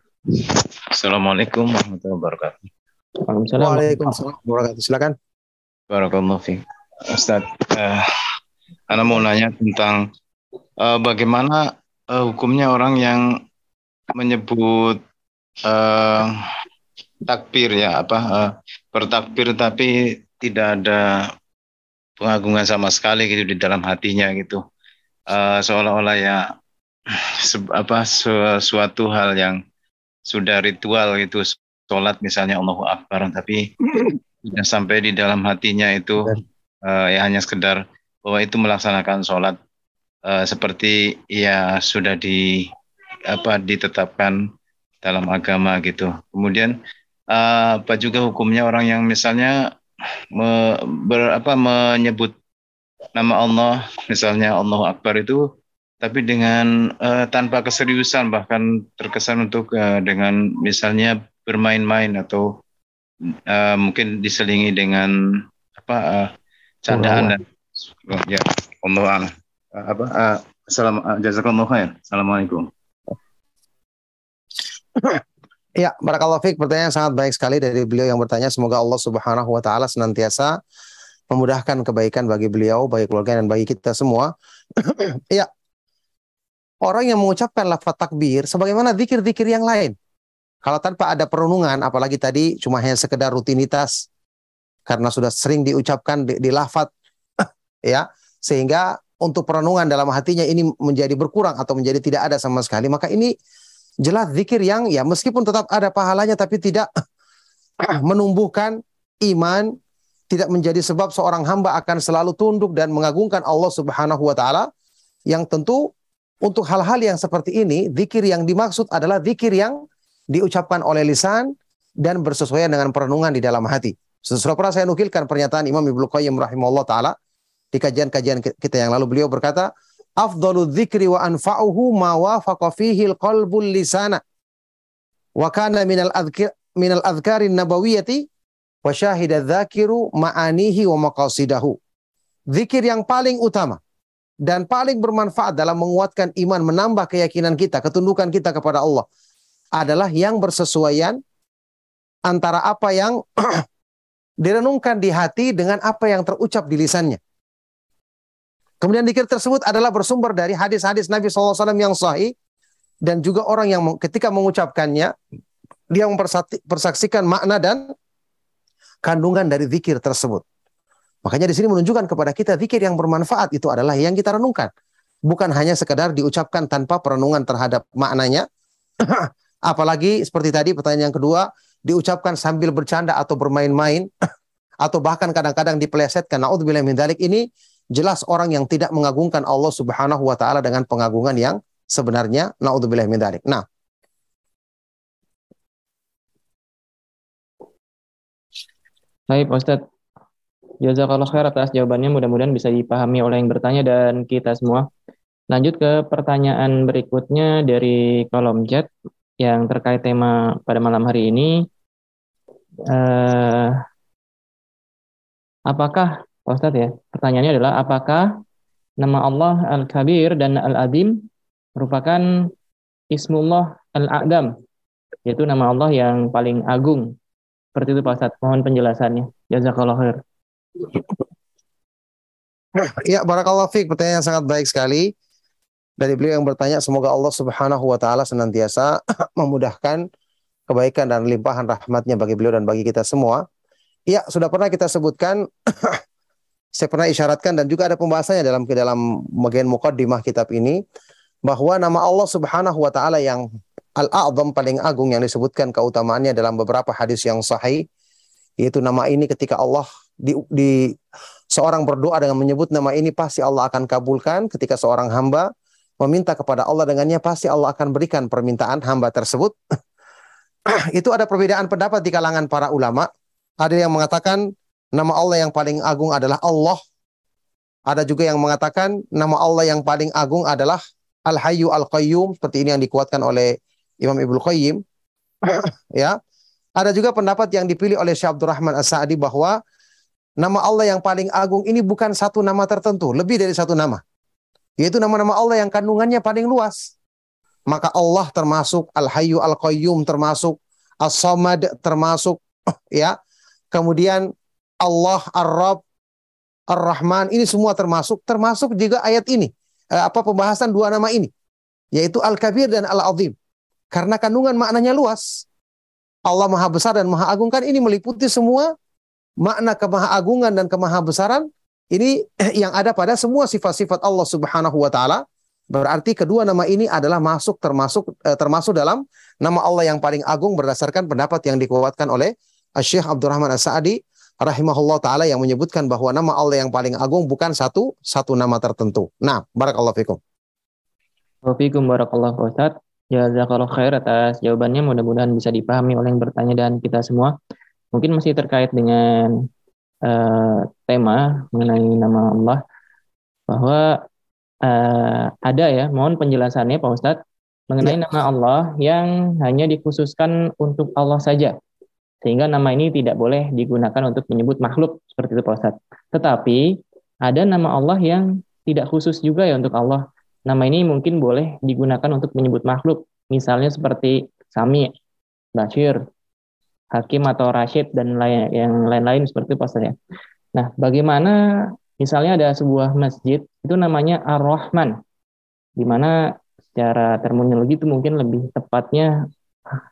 Assalamualaikum warahmatullahi wabarakatuh. Waalaikumsalam. Waalaikumsalam warahmatullahi wabarakatuh. Silakan. Barakallahu fiik. Ustaz, uh, Ana mau nanya tentang uh, bagaimana uh, hukumnya orang yang menyebut uh, takbir ya apa uh, bertakbir tapi tidak ada pengagungan sama sekali gitu di dalam hatinya gitu. Uh, seolah-olah ya se apa su suatu hal yang sudah ritual gitu sholat misalnya Allahu Akbar tapi tidak sampai di dalam hatinya itu uh, ya hanya sekedar bahwa itu melaksanakan sholat uh, seperti ya sudah di apa ditetapkan dalam agama gitu kemudian uh, apa juga hukumnya orang yang misalnya me, ber, apa, menyebut nama Allah, misalnya Allah Akbar itu, tapi dengan uh, tanpa keseriusan, bahkan terkesan untuk uh, dengan misalnya bermain-main atau uh, mungkin diselingi dengan apa uh, candaan dan oh, ya Allah uh, apa uh, jazakallahu khair. Assalamualaikum. Ya, barakallahu fiik. Pertanyaan sangat baik sekali dari beliau yang bertanya. Semoga Allah Subhanahu wa taala senantiasa memudahkan kebaikan bagi beliau, bagi keluarga dan bagi kita semua. ya. Orang yang mengucapkan lafaz takbir sebagaimana zikir-zikir yang lain. Kalau tanpa ada perenungan, apalagi tadi cuma hanya sekedar rutinitas karena sudah sering diucapkan di, di lafaz ya, sehingga untuk perenungan dalam hatinya ini menjadi berkurang atau menjadi tidak ada sama sekali, maka ini jelas zikir yang ya meskipun tetap ada pahalanya tapi tidak menumbuhkan iman, tidak menjadi sebab seorang hamba akan selalu tunduk dan mengagungkan Allah Subhanahu wa taala yang tentu untuk hal-hal yang seperti ini zikir yang dimaksud adalah zikir yang diucapkan oleh lisan dan bersesuaian dengan perenungan di dalam hati. Sudah pernah saya nukilkan pernyataan Imam Ibnu Qayyim rahimahullah taala di kajian-kajian kita yang lalu beliau berkata, "Afdalu dzikri wa anfa'uhu ma wafaqa fihi al-qalbul lisana." Wa kana minal adhkar minal adhkarin nabawiyyati wa syahida dzakiru ma'anihi wa maqasidahu. Zikir yang paling utama dan paling bermanfaat dalam menguatkan iman, menambah keyakinan kita, ketundukan kita kepada Allah adalah yang bersesuaian antara apa yang direnungkan di hati dengan apa yang terucap di lisannya. Kemudian dikir tersebut adalah bersumber dari hadis-hadis Nabi SAW yang sahih dan juga orang yang ketika mengucapkannya dia mempersaksikan makna dan kandungan dari zikir tersebut. Makanya di sini menunjukkan kepada kita zikir yang bermanfaat itu adalah yang kita renungkan. Bukan hanya sekedar diucapkan tanpa perenungan terhadap maknanya. Apalagi seperti tadi pertanyaan yang kedua, diucapkan sambil bercanda atau bermain-main atau bahkan kadang-kadang dipelesetkan. Naudzubillah min dzalik ini jelas orang yang tidak mengagungkan Allah Subhanahu wa taala dengan pengagungan yang sebenarnya. Naudzubillah min dzalik. Nah, Baik, Ustaz. Jazakallah khair atas jawabannya. Mudah-mudahan bisa dipahami oleh yang bertanya dan kita semua. Lanjut ke pertanyaan berikutnya dari kolom chat yang terkait tema pada malam hari ini. Eh, apakah, Ustaz ya, pertanyaannya adalah apakah nama Allah Al-Kabir dan Al-Azim merupakan Ismullah Al-A'dam, yaitu nama Allah yang paling agung. Seperti itu Pak Ustaz, mohon penjelasannya. Jazakallah khair. Ya, barakallahu fiik. Pertanyaan yang sangat baik sekali. Dari beliau yang bertanya, semoga Allah Subhanahu wa taala senantiasa memudahkan kebaikan dan limpahan rahmatnya bagi beliau dan bagi kita semua. Ya, sudah pernah kita sebutkan saya pernah isyaratkan dan juga ada pembahasannya dalam ke dalam bagian mukaddimah kitab ini bahwa nama Allah Subhanahu wa taala yang Al-A'zam paling agung yang disebutkan keutamaannya dalam beberapa hadis yang sahih yaitu nama ini ketika Allah di, di seorang berdoa dengan menyebut nama ini pasti Allah akan kabulkan ketika seorang hamba meminta kepada Allah dengannya pasti Allah akan berikan permintaan hamba tersebut. itu ada perbedaan pendapat di kalangan para ulama. Ada yang mengatakan nama Allah yang paling agung adalah Allah. Ada juga yang mengatakan nama Allah yang paling agung adalah Al-Hayyu Al-Qayyum seperti ini yang dikuatkan oleh Imam Ibnu Qayyim. ya. Ada juga pendapat yang dipilih oleh Syekh Abdurrahman As-Sa'di bahwa nama Allah yang paling agung ini bukan satu nama tertentu, lebih dari satu nama. Yaitu nama-nama Allah yang kandungannya paling luas. Maka Allah termasuk Al-Hayyu Al-Qayyum termasuk As-Samad termasuk ya. Kemudian Allah Ar-Rabb Ar-Rahman ini semua termasuk termasuk juga ayat ini. Eh, apa pembahasan dua nama ini yaitu Al-Kabir dan Al-Azim. Karena kandungan maknanya luas. Allah Maha Besar dan Maha Agung kan ini meliputi semua makna kemahagungan dan kemahabesaran ini yang ada pada semua sifat-sifat Allah Subhanahu wa taala. Berarti kedua nama ini adalah masuk termasuk eh, termasuk dalam nama Allah yang paling agung berdasarkan pendapat yang dikuatkan oleh Syekh Abdurrahman As-Sa'di rahimahullah taala yang menyebutkan bahwa nama Allah yang paling agung bukan satu satu nama tertentu. Nah, barakallahu fikum. Waalaikumsalam barakallahu Ustaz. Jazakallah khair atas jawabannya. Mudah-mudahan bisa dipahami oleh yang bertanya dan kita semua. Mungkin masih terkait dengan uh, tema mengenai nama Allah. Bahwa uh, ada ya, mohon penjelasannya Pak Ustadz. Mengenai ya. nama Allah yang hanya dikhususkan untuk Allah saja. Sehingga nama ini tidak boleh digunakan untuk menyebut makhluk. Seperti itu Pak Ustadz. Tetapi ada nama Allah yang tidak khusus juga ya untuk Allah Nama ini mungkin boleh digunakan untuk menyebut makhluk, misalnya seperti Sami, Bashir, Hakim atau Rashid dan lain yang lain-lain seperti itu ya. Nah, bagaimana misalnya ada sebuah masjid itu namanya Ar-Rahman, di mana secara terminologi itu mungkin lebih tepatnya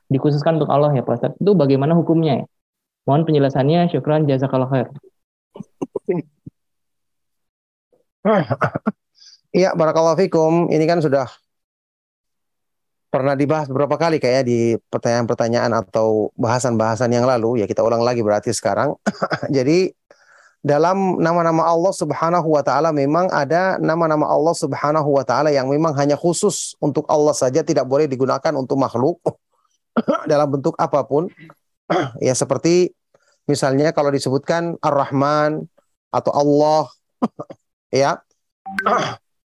dikhususkan untuk Allah ya Pak Itu bagaimana hukumnya ya? Mohon penjelasannya, syukran, jazakallah khair. Iya, barakallahu fikum. Ini kan sudah pernah dibahas beberapa kali kayak di pertanyaan-pertanyaan atau bahasan-bahasan yang lalu. Ya kita ulang lagi berarti sekarang. Jadi dalam nama-nama Allah Subhanahu wa taala memang ada nama-nama Allah Subhanahu wa taala yang memang hanya khusus untuk Allah saja tidak boleh digunakan untuk makhluk dalam bentuk apa pun. ya seperti Misalnya kalau disebutkan Ar-Rahman atau Allah ya.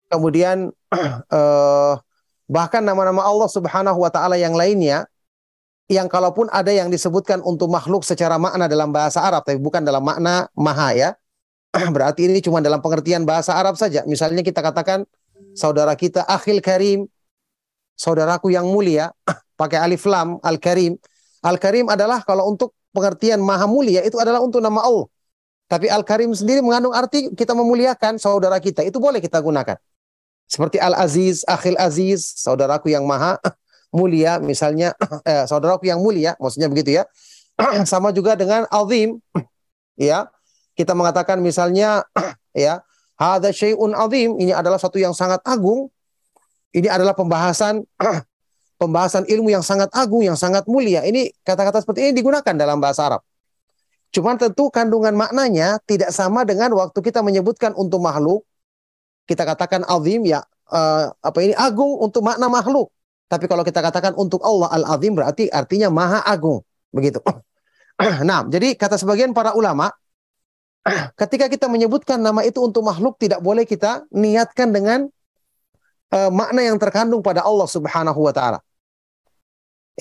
Kemudian eh, bahkan nama-nama Allah Subhanahu wa taala yang lainnya yang kalaupun ada yang disebutkan untuk makhluk secara makna dalam bahasa Arab tapi bukan dalam makna maha ya. Berarti ini cuma dalam pengertian bahasa Arab saja. Misalnya kita katakan saudara kita akhil karim, saudaraku yang mulia, pakai alif lam al karim. Al karim adalah kalau untuk pengertian maha mulia itu adalah untuk nama Allah. Tapi al karim sendiri mengandung arti kita memuliakan saudara kita. Itu boleh kita gunakan. Seperti al aziz, akhil aziz, saudaraku yang maha mulia misalnya eh, saudaraku yang mulia maksudnya begitu ya. Sama juga dengan azim ya kita mengatakan misalnya ya hadza syai'un azim ini adalah satu yang sangat agung ini adalah pembahasan pembahasan ilmu yang sangat agung yang sangat mulia. Ini kata-kata seperti ini digunakan dalam bahasa Arab. Cuman tentu kandungan maknanya tidak sama dengan waktu kita menyebutkan untuk makhluk. Kita katakan azim ya uh, apa ini agung untuk makna makhluk. Tapi kalau kita katakan untuk Allah al-azim berarti artinya maha agung. Begitu. Nah jadi kata sebagian para ulama ketika kita menyebutkan nama itu untuk makhluk tidak boleh kita niatkan dengan uh, makna yang terkandung pada Allah Subhanahu wa taala.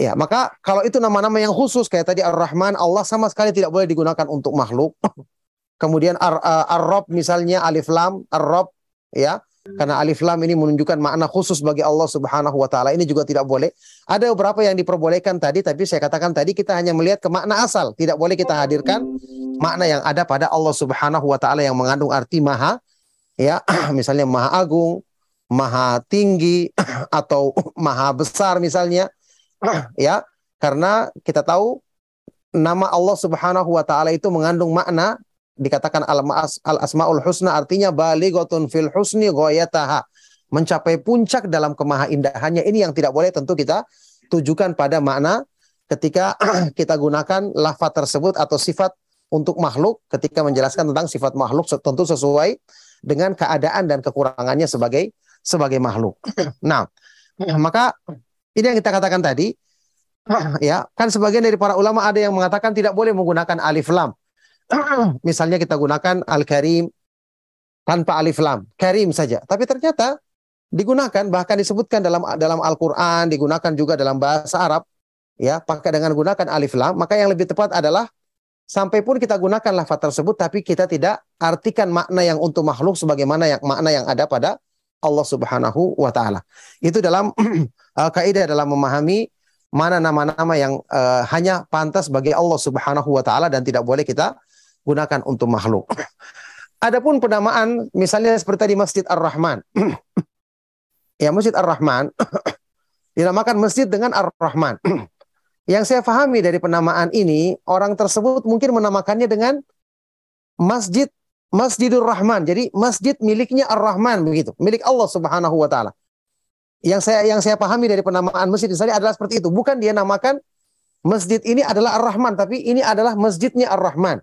Ya, maka kalau itu nama-nama yang khusus kayak tadi Ar-Rahman, Allah sama sekali tidak boleh digunakan untuk makhluk. Kemudian Ar-Rabb misalnya Alif Lam, Ar-Rabb ya. Karena alif lam ini menunjukkan makna khusus bagi Allah Subhanahu wa taala. Ini juga tidak boleh. Ada beberapa yang diperbolehkan tadi tapi saya katakan tadi kita hanya melihat ke makna asal. Tidak boleh kita hadirkan makna yang ada pada Allah Subhanahu wa taala yang mengandung arti maha ya, misalnya maha agung, maha tinggi atau maha besar misalnya. Ya, karena kita tahu nama Allah Subhanahu wa taala itu mengandung makna dikatakan al, al asmaul husna artinya balighatun fil husni ghayataha mencapai puncak dalam kemahaindahannya ini yang tidak boleh tentu kita tujukan pada makna ketika kita gunakan lafaz tersebut atau sifat untuk makhluk ketika menjelaskan tentang sifat makhluk tentu sesuai dengan keadaan dan kekurangannya sebagai sebagai makhluk. nah, maka ini yang kita katakan tadi ya, kan sebagian dari para ulama ada yang mengatakan tidak boleh menggunakan alif lam misalnya kita gunakan Al-Karim tanpa alif lam, Karim saja. Tapi ternyata digunakan bahkan disebutkan dalam dalam Al-Qur'an, digunakan juga dalam bahasa Arab ya, pakai dengan gunakan alif lam, maka yang lebih tepat adalah sampai pun kita gunakan lafaz tersebut tapi kita tidak artikan makna yang untuk makhluk sebagaimana yang makna yang ada pada Allah Subhanahu wa taala. Itu dalam uh, kaidah dalam memahami mana nama-nama yang uh, hanya pantas bagi Allah Subhanahu wa taala dan tidak boleh kita gunakan untuk makhluk. Adapun penamaan misalnya seperti tadi Masjid Ar-Rahman. ya Masjid Ar-Rahman dinamakan masjid dengan Ar-Rahman. Yang saya pahami dari penamaan ini, orang tersebut mungkin menamakannya dengan Masjid Masjidur Rahman. Jadi masjid miliknya Ar-Rahman begitu, milik Allah Subhanahu wa taala. Yang saya yang saya pahami dari penamaan masjid misalnya adalah seperti itu. Bukan dia namakan masjid ini adalah Ar-Rahman, tapi ini adalah masjidnya Ar-Rahman.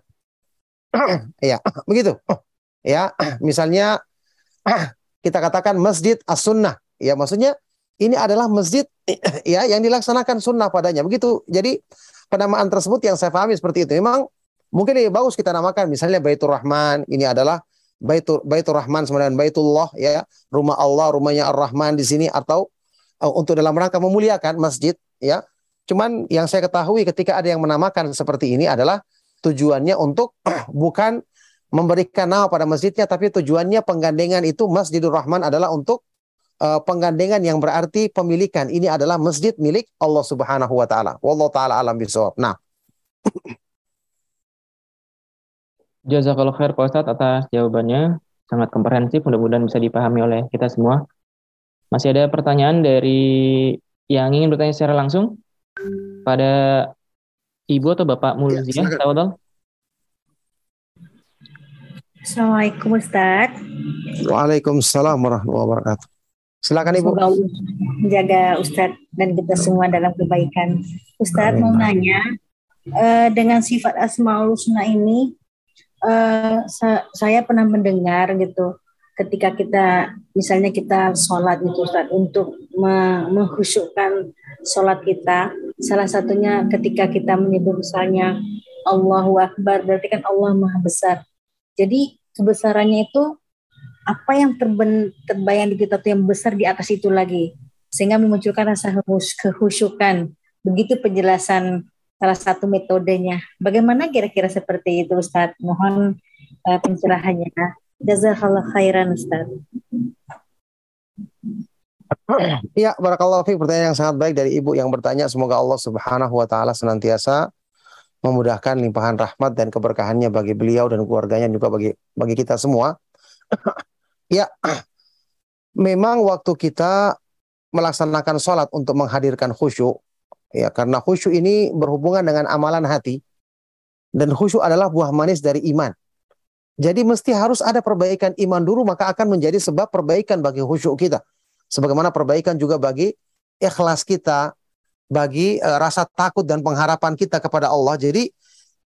ya, begitu. Ya, misalnya kita katakan Masjid As-Sunnah. Ya, maksudnya ini adalah masjid ya yang dilaksanakan sunnah padanya. Begitu. Jadi penamaan tersebut yang saya pahami seperti itu. Memang mungkin lebih bagus kita namakan misalnya Baitur Rahman. Ini adalah Baitur Baitur Rahman sebenarnya Baitullah ya, rumah Allah, rumahnya Ar-Rahman di sini atau uh, untuk dalam rangka memuliakan masjid ya. Cuman yang saya ketahui ketika ada yang menamakan seperti ini adalah tujuannya untuk bukan memberikan nama pada masjidnya tapi tujuannya penggandengan itu Masjidul Rahman adalah untuk uh, penggandengan yang berarti pemilikan ini adalah masjid milik Allah Subhanahu wa taala. Wallahu taala alam bisawab. Nah. Jazakallah khair Pak Ustadz atas jawabannya. Sangat komprehensif, mudah-mudahan bisa dipahami oleh kita semua. Masih ada pertanyaan dari yang ingin bertanya secara langsung pada Ibu atau Bapak Mulziah, ya, tahu Assalamualaikum Ustaz. Waalaikumsalam warahmatullahi wabarakatuh. Silakan Ibu. Semoga menjaga Ustaz dan kita semua dalam kebaikan. Ustaz mau nanya, uh, dengan sifat Asmaul Husna ini, uh, sa saya pernah mendengar gitu, ketika kita misalnya kita sholat gitu Ustaz untuk mengkhusyukkan sholat kita salah satunya ketika kita menyebut misalnya Allahu Akbar berarti kan Allah Maha Besar. Jadi kebesarannya itu apa yang terben, terbayang di kita tuh yang besar di atas itu lagi sehingga memunculkan rasa kehusukan. Begitu penjelasan salah satu metodenya. Bagaimana kira-kira seperti itu Ustaz? Mohon uh, pencerahannya. Jazakallah khairan Ustaz. Ya, barakallahu fiik pertanyaan yang sangat baik dari Ibu yang bertanya. Semoga Allah Subhanahu wa taala senantiasa memudahkan limpahan rahmat dan keberkahannya bagi beliau dan keluarganya juga bagi bagi kita semua. ya, memang waktu kita melaksanakan sholat untuk menghadirkan khusyuk, ya karena khusyuk ini berhubungan dengan amalan hati dan khusyuk adalah buah manis dari iman. Jadi mesti harus ada perbaikan iman dulu maka akan menjadi sebab perbaikan bagi khusyuk kita. Sebagaimana perbaikan juga bagi ikhlas kita, bagi uh, rasa takut dan pengharapan kita kepada Allah. Jadi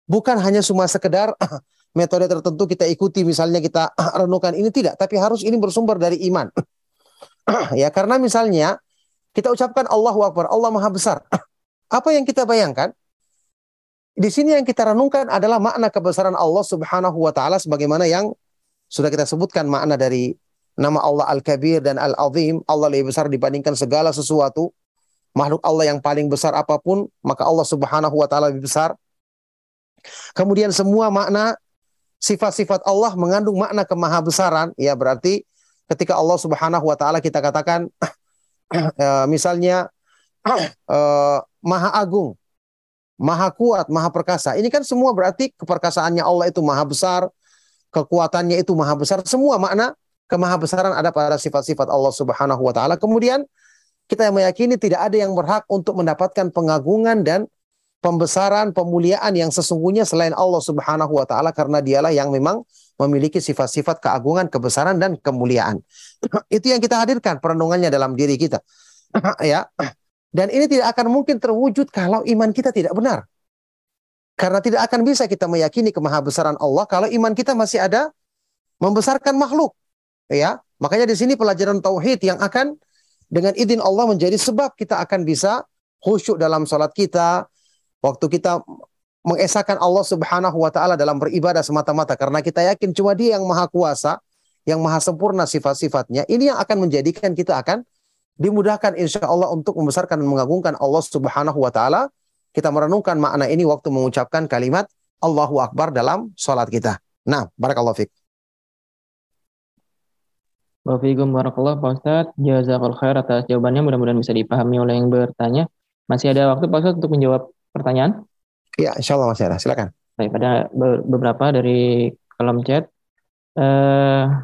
bukan hanya cuma sekedar metode tertentu kita ikuti misalnya kita renungkan ini tidak, tapi harus ini bersumber dari iman. ya karena misalnya kita ucapkan Allahu Akbar, Allah Maha Besar. Apa yang kita bayangkan? Di sini yang kita renungkan adalah makna kebesaran Allah Subhanahu wa taala sebagaimana yang sudah kita sebutkan makna dari nama Allah Al-Kabir dan Al-Azim. Allah lebih besar dibandingkan segala sesuatu. Makhluk Allah yang paling besar apa pun, maka Allah Subhanahu wa taala lebih besar. Kemudian semua makna sifat-sifat Allah mengandung makna kemahabesaran, ya berarti ketika Allah Subhanahu wa taala kita katakan eh, misalnya eh, maha agung, maha kuat, maha perkasa. Ini kan semua berarti keperkasaannya Allah itu maha besar, kekuatannya itu maha besar. Semua makna kemahabesaran ada pada sifat-sifat Allah Subhanahu wa taala. Kemudian kita meyakini tidak ada yang berhak untuk mendapatkan pengagungan dan pembesaran, pemuliaan yang sesungguhnya selain Allah Subhanahu wa taala karena dialah yang memang memiliki sifat-sifat keagungan, kebesaran dan kemuliaan. Itu yang kita hadirkan perenungannya dalam diri kita. ya. Dan ini tidak akan mungkin terwujud kalau iman kita tidak benar. Karena tidak akan bisa kita meyakini kemahabesaran Allah kalau iman kita masih ada membesarkan makhluk. Ya, makanya di sini pelajaran tauhid yang akan dengan izin Allah menjadi sebab kita akan bisa khusyuk dalam salat kita, waktu kita mengesahkan Allah Subhanahu wa taala dalam beribadah semata-mata karena kita yakin cuma Dia yang maha kuasa, yang maha sempurna sifat-sifatnya. Ini yang akan menjadikan kita akan dimudahkan insya Allah untuk membesarkan dan mengagungkan Allah Subhanahu wa taala. Kita merenungkan makna ini waktu mengucapkan kalimat Allahu Akbar dalam sholat kita. Nah, barakallahu fiqh. Wafikum barakallah Pak Ustadz. Jazakallah khair atas jawabannya. Mudah-mudahan bisa dipahami oleh yang bertanya. Masih ada waktu Pak Ustadz untuk menjawab pertanyaan? Ya, insya Allah masih ada. Silakan. Baik, ada beberapa dari kolom chat. Uh,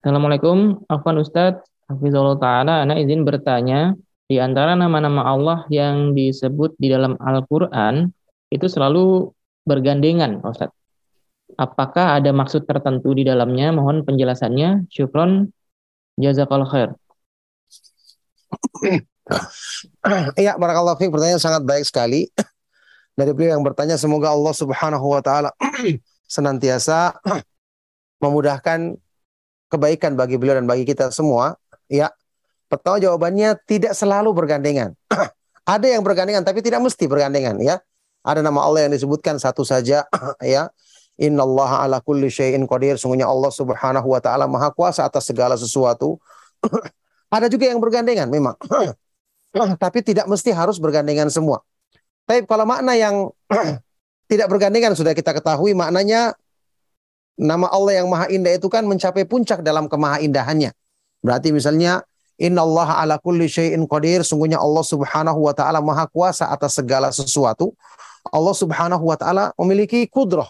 Assalamualaikum, Afwan Ustadz. Hafizullah Ta'ala, anak izin bertanya, di antara nama-nama Allah yang disebut di dalam Al-Quran, itu selalu bergandengan, Ustaz. Apakah ada maksud tertentu di dalamnya? Mohon penjelasannya. Syukron, jazakallah khair. Iya, barakallahu fiik. Pertanyaan sangat baik sekali. Dari beliau yang bertanya, semoga Allah subhanahu wa ta'ala senantiasa memudahkan kebaikan bagi beliau dan bagi kita semua. Ya, pertama jawabannya tidak selalu bergandengan. Ada yang bergandengan tapi tidak mesti bergandengan ya. Ada nama Allah yang disebutkan satu saja ya. Innallaha ala kulli syai'in qadir. Sungguhnya Allah Subhanahu wa taala Maha kuasa atas segala sesuatu. Ada juga yang bergandengan memang. tapi tidak mesti harus bergandengan semua. Tapi kalau makna yang tidak bergandengan sudah kita ketahui maknanya nama Allah yang maha indah itu kan mencapai puncak dalam kemaha indahannya. Berarti misalnya Innallaha ala kulli syai'in qadir. Sungguhnya Allah Subhanahu wa taala Maha kuasa atas segala sesuatu. Allah Subhanahu wa taala memiliki kudrah,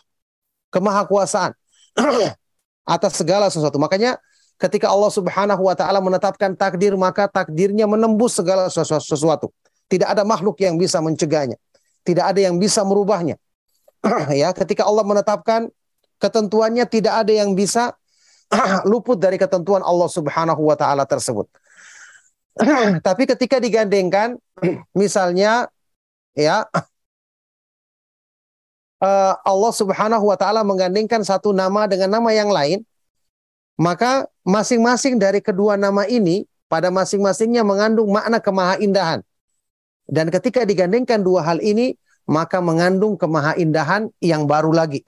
kemahakuasaan atas segala sesuatu. Makanya ketika Allah Subhanahu wa taala menetapkan takdir, maka takdirnya menembus segala sesuatu. Tidak ada makhluk yang bisa mencegahnya. Tidak ada yang bisa merubahnya. ya, ketika Allah menetapkan ketentuannya tidak ada yang bisa luput dari ketentuan Allah Subhanahu wa taala tersebut. Tapi ketika digandengkan misalnya ya eh, Allah Subhanahu wa taala menggandengkan satu nama dengan nama yang lain, maka masing-masing dari kedua nama ini pada masing-masingnya mengandung makna kemahaindahan. Dan ketika digandengkan dua hal ini, maka mengandung kemahaindahan yang baru lagi.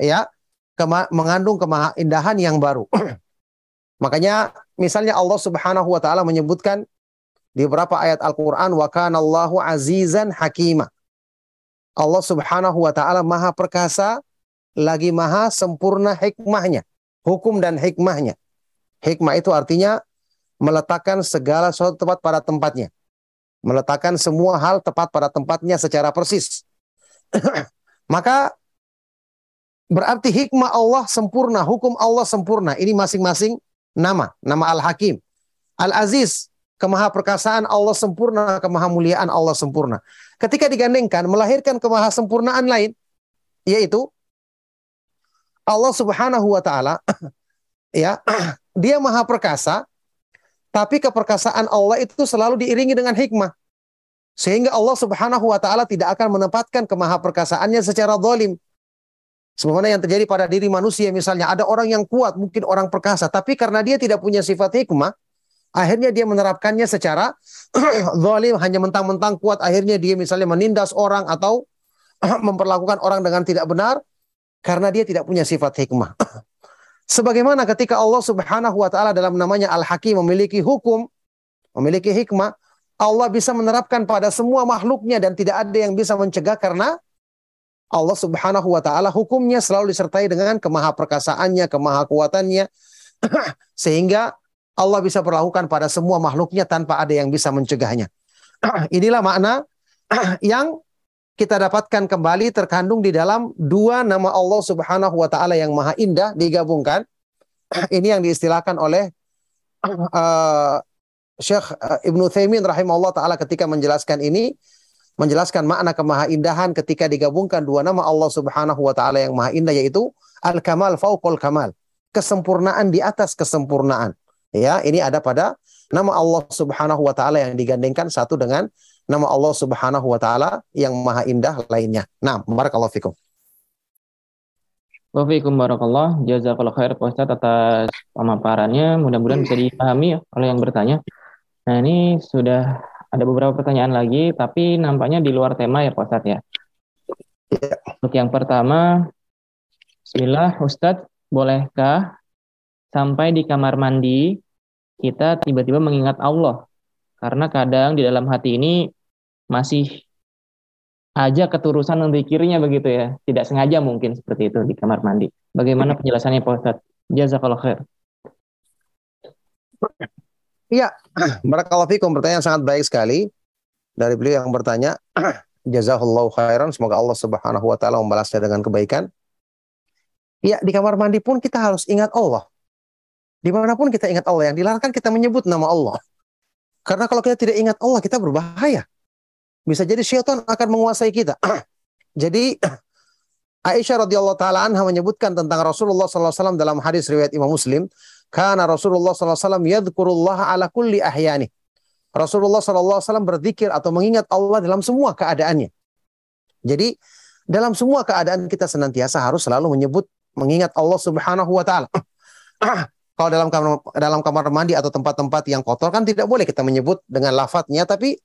ya, kema mengandung kemahaindahan yang baru. Makanya misalnya Allah Subhanahu wa taala menyebutkan di beberapa ayat Al-Qur'an wa kana Allahu azizan hakima. Allah Subhanahu wa taala maha perkasa lagi maha sempurna hikmahnya, hukum dan hikmahnya. Hikmah itu artinya meletakkan segala sesuatu tepat pada tempatnya. Meletakkan semua hal tepat pada tempatnya secara persis. Maka berarti hikmah Allah sempurna, hukum Allah sempurna. Ini masing-masing nama, nama Al-Hakim. Al-Aziz, kemahaperkasaan Allah sempurna, kemahamuliaan Allah sempurna. Ketika digandengkan melahirkan kemahasempurnaan lain, yaitu Allah Subhanahu wa taala ya, dia maha perkasa, tapi keperkasaan Allah itu selalu diiringi dengan hikmah. Sehingga Allah Subhanahu wa taala tidak akan menempatkan kemahaperkasaannya secara zalim. Sebagaimana yang terjadi pada diri manusia misalnya ada orang yang kuat, mungkin orang perkasa, tapi karena dia tidak punya sifat hikmah, akhirnya dia menerapkannya secara zalim hanya mentang-mentang kuat, akhirnya dia misalnya menindas orang atau memperlakukan orang dengan tidak benar karena dia tidak punya sifat hikmah. Sebagaimana ketika Allah Subhanahu wa taala dalam namanya Al-Hakim memiliki hukum, memiliki hikmah, Allah bisa menerapkan pada semua makhluknya dan tidak ada yang bisa mencegah karena Allah Subhanahu wa taala hukumnya selalu disertai dengan kemahaperkasaannya, kemahakuatannya sehingga Allah bisa perlakukan pada semua makhluknya tanpa ada yang bisa mencegahnya. Inilah makna yang kita dapatkan kembali terkandung di dalam dua nama Allah Subhanahu wa taala yang maha indah digabungkan. Ini yang diistilahkan oleh uh, Syekh uh, Ibnu Taimin rahimahullah taala ketika menjelaskan ini menjelaskan makna kemahaindahan ketika digabungkan dua nama Allah Subhanahu wa taala yang maha indah yaitu al-kamal fauqal kamal, kesempurnaan di atas kesempurnaan. Ya, ini ada pada nama Allah Subhanahu wa taala yang digandengkan satu dengan nama Allah Subhanahu wa taala yang maha indah lainnya. Nah, barakallahu fikum. Wafikum barakallah. Jazakallah khair Ustaz atas pemaparannya. Mudah-mudahan bisa dipahami ya oleh yang bertanya. Nah, ini sudah ada beberapa pertanyaan lagi, tapi nampaknya di luar tema ya Pak Ustadz ya. ya. Untuk yang pertama, Bismillah Ustadz, bolehkah sampai di kamar mandi kita tiba-tiba mengingat Allah? Karena kadang di dalam hati ini masih aja keturusan zikirnya begitu ya. Tidak sengaja mungkin seperti itu di kamar mandi. Bagaimana penjelasannya Pak Ustadz? Jazakallah khair. Iya, barakallahu pertanyaan sangat baik sekali dari beliau yang bertanya. Jazakallahu khairan, semoga Allah Subhanahu wa taala membalasnya dengan kebaikan. Ya, di kamar mandi pun kita harus ingat Allah. Di mana pun kita ingat Allah, yang dilarang kita menyebut nama Allah. Karena kalau kita tidak ingat Allah, kita berbahaya. Bisa jadi syaitan akan menguasai kita. jadi Aisyah radhiyallahu taala anha menyebutkan tentang Rasulullah SAW dalam hadis riwayat Imam Muslim, karena Rasulullah SAW yadhkurullah ala kulli ahyani. Rasulullah SAW berzikir atau mengingat Allah dalam semua keadaannya. Jadi dalam semua keadaan kita senantiasa harus selalu menyebut mengingat Allah Subhanahu wa taala. Kalau dalam kamar dalam kamar mandi atau tempat-tempat yang kotor kan tidak boleh kita menyebut dengan lafadznya tapi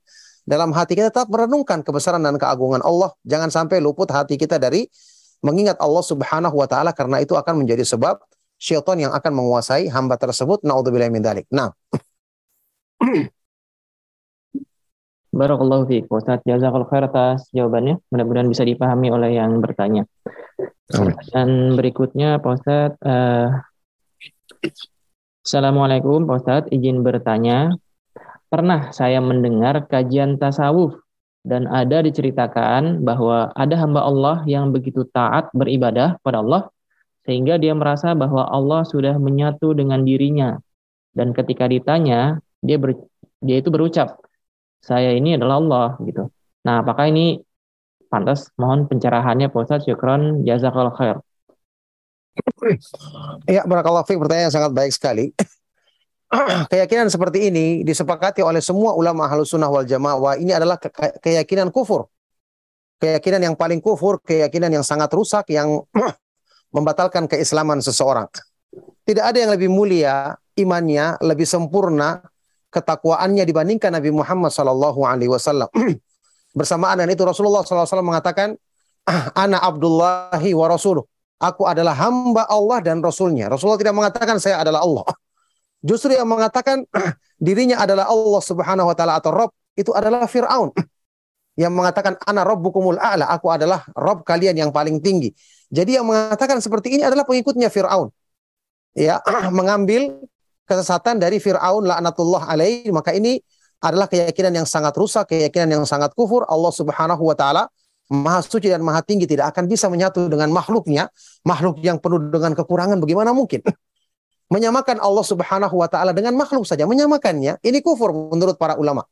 dalam hati kita tetap merenungkan kebesaran dan keagungan Allah. Jangan sampai luput hati kita dari mengingat Allah Subhanahu wa taala karena itu akan menjadi sebab syaitan yang akan menguasai hamba tersebut. Naudzubillah min dalik. Nah. Barakallahu fiik Ustaz. Jazakallahu khair atas jawabannya. Mudah-mudahan bisa dipahami oleh yang bertanya. Dan berikutnya Pak Ustaz, uh, Assalamualaikum Pak Ustaz, izin bertanya. Pernah saya mendengar kajian tasawuf dan ada diceritakan bahwa ada hamba Allah yang begitu taat beribadah pada Allah sehingga dia merasa bahwa Allah sudah menyatu dengan dirinya. Dan ketika ditanya, dia ber, dia itu berucap, saya ini adalah Allah gitu. Nah, apakah ini pantas? Mohon pencerahannya Pak Ustaz. Syukron, jazakallah khair. Ya, barakallahu fiik pertanyaan sangat baik sekali. keyakinan seperti ini disepakati oleh semua ulama ahlus sunnah wal jamaah ini adalah ke keyakinan kufur. Keyakinan yang paling kufur, keyakinan yang sangat rusak, yang membatalkan keislaman seseorang. Tidak ada yang lebih mulia imannya, lebih sempurna ketakwaannya dibandingkan Nabi Muhammad sallallahu alaihi wasallam. Bersamaan dengan itu Rasulullah SAW mengatakan, Ana Abdullahi wa Rasuluh. Aku adalah hamba Allah dan Rasulnya. Rasulullah tidak mengatakan saya adalah Allah. Justru yang mengatakan dirinya adalah Allah Subhanahu wa taala atau Rob itu adalah Firaun. Yang mengatakan ana rabbukumul a'la, aku adalah Rob kalian yang paling tinggi. Jadi yang mengatakan seperti ini adalah pengikutnya Firaun. Ya, mengambil kesesatan dari Firaun laknatullah alaihi, maka ini adalah keyakinan yang sangat rusak, keyakinan yang sangat kufur. Allah Subhanahu wa taala Maha suci dan maha tinggi tidak akan bisa menyatu dengan makhluknya, makhluk yang penuh dengan kekurangan bagaimana mungkin? Menyamakan Allah Subhanahu wa taala dengan makhluk saja, menyamakannya, ini kufur menurut para ulama.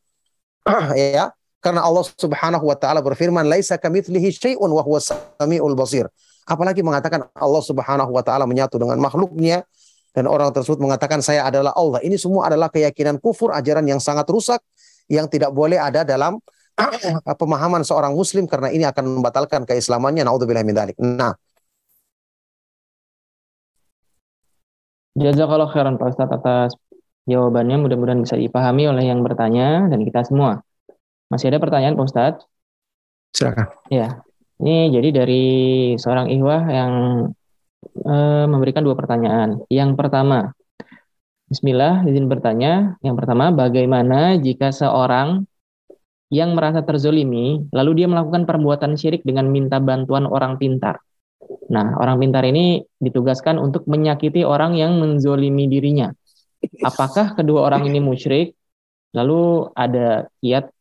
ya, karena Allah Subhanahu wa taala berfirman, "Laisa kamitslihi syai'un wa huwas samiul basir." Apalagi mengatakan Allah Subhanahu wa taala menyatu dengan makhluknya dan orang tersebut mengatakan saya adalah Allah. Ini semua adalah keyakinan kufur, ajaran yang sangat rusak yang tidak boleh ada dalam pemahaman seorang muslim karena ini akan membatalkan keislamannya naudzubillah min dzalik. Nah, Jazakallah khairan Pak Ustadz atas jawabannya mudah-mudahan bisa dipahami oleh yang bertanya dan kita semua. Masih ada pertanyaan Pak Ustadz? silakan. Ya, ini jadi dari seorang ihwah yang eh, memberikan dua pertanyaan. Yang pertama, Bismillah, izin bertanya. Yang pertama, bagaimana jika seorang yang merasa terzolimi, lalu dia melakukan perbuatan syirik dengan minta bantuan orang pintar. Nah, orang pintar ini ditugaskan untuk menyakiti orang yang menzolimi dirinya. Apakah kedua orang ini musyrik? Lalu ada kiat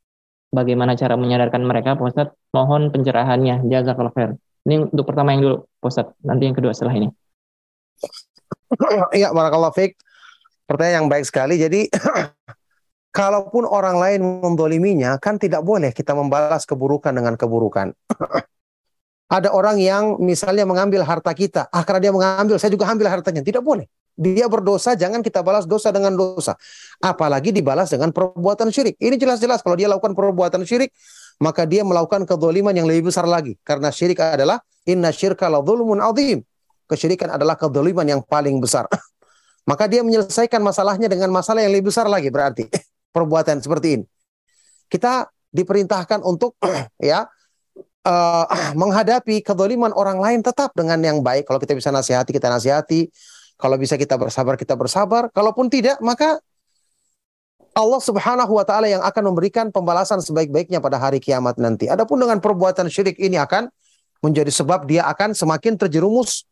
bagaimana cara menyadarkan mereka, Pak? Mohon pencerahannya, jazakallah khair. Ini untuk pertama yang dulu, Pak. Nanti yang kedua setelah ini. Iya, barakallahu fiik. Pertanyaan yang baik sekali. Jadi kalaupun orang lain mendoliminya, kan tidak boleh kita membalas keburukan dengan keburukan. Ada orang yang misalnya mengambil harta kita, ah karena dia mengambil, saya juga ambil hartanya. Tidak boleh. Dia berdosa, jangan kita balas dosa dengan dosa. Apalagi dibalas dengan perbuatan syirik. Ini jelas-jelas kalau dia lakukan perbuatan syirik, maka dia melakukan kedoliman yang lebih besar lagi. Karena syirik adalah inna syirka la dhulmun azim. Kesyirikan adalah kedoliman yang paling besar. maka dia menyelesaikan masalahnya dengan masalah yang lebih besar lagi berarti perbuatan seperti ini. Kita diperintahkan untuk ya uh, menghadapi kedoliman orang lain tetap dengan yang baik. Kalau kita bisa nasihati, kita nasihati. Kalau bisa kita bersabar, kita bersabar. Kalaupun tidak, maka Allah Subhanahu wa taala yang akan memberikan pembalasan sebaik-baiknya pada hari kiamat nanti. Adapun dengan perbuatan syirik ini akan menjadi sebab dia akan semakin terjerumus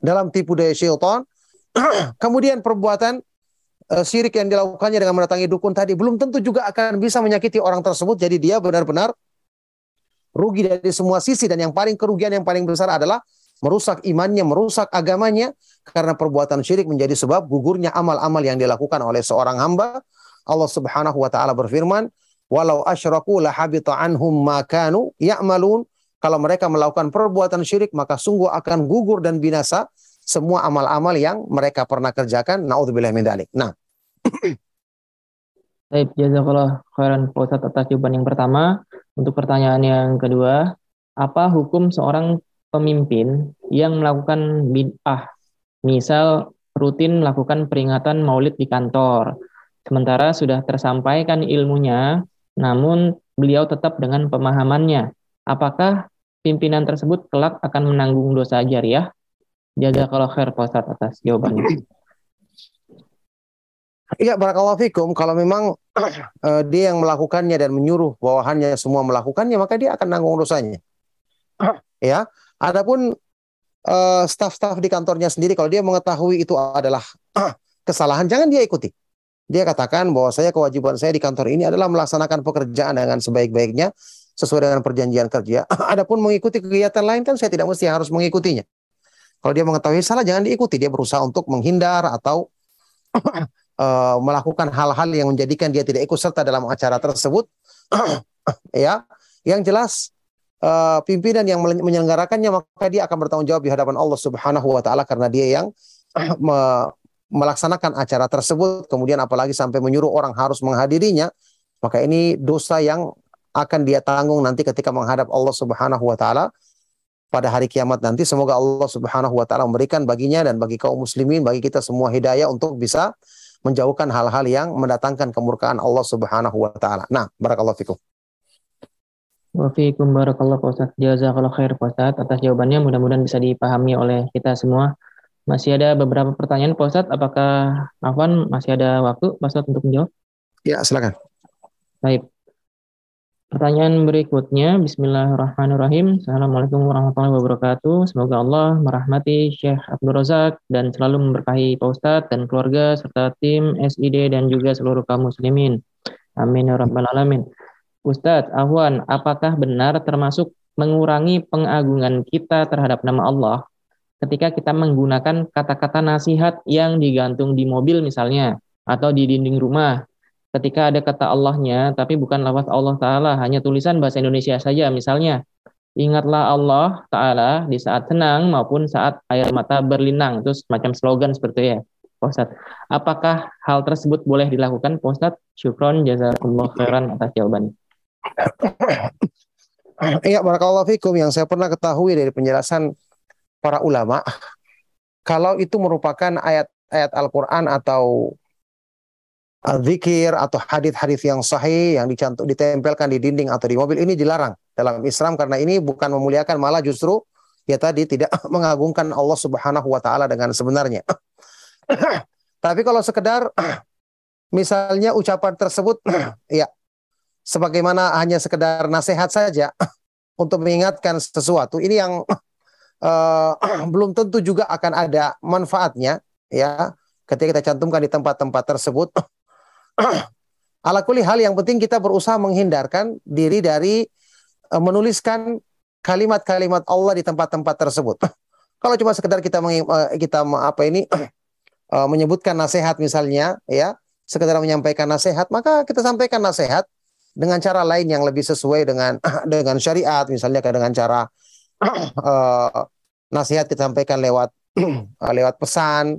dalam tipu daya syaitan. Kemudian perbuatan uh, syirik yang dilakukannya dengan mendatangi dukun tadi belum tentu juga akan bisa menyakiti orang tersebut. Jadi dia benar-benar rugi dari semua sisi dan yang paling kerugian yang paling besar adalah merusak imannya, merusak agamanya karena perbuatan syirik menjadi sebab gugurnya amal-amal yang dilakukan oleh seorang hamba. Allah Subhanahu wa taala berfirman, "Walau asyraku lahabita anhum ma kanu ya'malun." Kalau mereka melakukan perbuatan syirik maka sungguh akan gugur dan binasa semua amal-amal yang mereka pernah kerjakan. Naudzubillah min dalik. Nah. Baik, jazakallah khairan Pak atas jawaban yang pertama. Untuk pertanyaan yang kedua, apa hukum seorang pemimpin yang melakukan bid'ah? Misal rutin melakukan peringatan maulid di kantor. Sementara sudah tersampaikan ilmunya, namun beliau tetap dengan pemahamannya. Apakah pimpinan tersebut kelak akan menanggung dosa jariah? kalau khair Pak Ustaz atas jawabannya. Iya, barakallahu fikum. Kalau memang uh, dia yang melakukannya dan menyuruh bawahannya semua melakukannya, maka dia akan nanggung dosanya. ya. Adapun uh, staf-staf di kantornya sendiri kalau dia mengetahui itu adalah kesalahan, jangan dia ikuti. Dia katakan bahwa saya kewajiban saya di kantor ini adalah melaksanakan pekerjaan dengan sebaik-baiknya sesuai dengan perjanjian kerja. Adapun mengikuti kegiatan lain kan saya tidak mesti harus mengikutinya. Kalau dia mengetahui salah jangan diikuti. Dia berusaha untuk menghindar atau uh, melakukan hal-hal yang menjadikan dia tidak ikut serta dalam acara tersebut. ya, yang jelas uh, pimpinan yang menyelenggarakannya maka dia akan bertanggung jawab di hadapan Allah Subhanahu wa taala karena dia yang me melaksanakan acara tersebut kemudian apalagi sampai menyuruh orang harus menghadirinya maka ini dosa yang akan dia tanggung nanti ketika menghadap Allah Subhanahu wa taala pada hari kiamat nanti semoga Allah Subhanahu wa taala memberikan baginya dan bagi kaum muslimin bagi kita semua hidayah untuk bisa menjauhkan hal-hal yang mendatangkan kemurkaan Allah Subhanahu wa taala. Nah, barakallahu fikum. Wafikum barakallah Pak Ustadz. Jazakallah khair Pak atas jawabannya. Mudah-mudahan bisa dipahami oleh kita semua. Masih ada beberapa pertanyaan Pak Ustadz. Apakah Afwan masih ada waktu Pak Ustadz untuk menjawab? Ya, silakan. Baik. Pertanyaan berikutnya, Bismillahirrahmanirrahim. Assalamualaikum warahmatullahi wabarakatuh. Semoga Allah merahmati Syekh Abdul Razak dan selalu memberkahi Pak Ustadz dan keluarga serta tim SID dan juga seluruh kaum muslimin. Amin ya rabbal alamin. Ustadz, Ahwan, apakah benar termasuk mengurangi pengagungan kita terhadap nama Allah ketika kita menggunakan kata-kata nasihat yang digantung di mobil misalnya atau di dinding rumah ketika ada kata Allahnya tapi bukan lafaz Allah Ta'ala hanya tulisan bahasa Indonesia saja misalnya ingatlah Allah Ta'ala di saat senang maupun saat air mata berlinang itu semacam slogan seperti ya Ustaz. Apakah hal tersebut boleh dilakukan Ustaz? Syukron jazakumullah khairan atas jawabannya. Iya, barakallahu fikum yang saya pernah ketahui dari penjelasan para ulama, kalau itu merupakan ayat-ayat Al-Qur'an atau zikir atau hadis-hadis yang sahih yang dicantum ditempelkan di dinding atau di mobil ini dilarang dalam Islam karena ini bukan memuliakan malah justru ya tadi tidak mengagungkan Allah Subhanahu wa taala dengan sebenarnya. Tapi kalau sekedar misalnya ucapan tersebut ya sebagaimana hanya sekedar nasihat saja untuk mengingatkan sesuatu ini yang uh, belum tentu juga akan ada manfaatnya ya ketika kita cantumkan di tempat-tempat tersebut. Ala kuli hal yang penting kita berusaha menghindarkan diri dari uh, menuliskan kalimat-kalimat Allah di tempat-tempat tersebut. Kalau cuma sekedar kita uh, kita apa ini uh, menyebutkan nasihat misalnya ya sekedar menyampaikan nasihat maka kita sampaikan nasihat dengan cara lain yang lebih sesuai dengan dengan syariat misalnya dengan cara uh, nasihat kita lewat uh, lewat pesan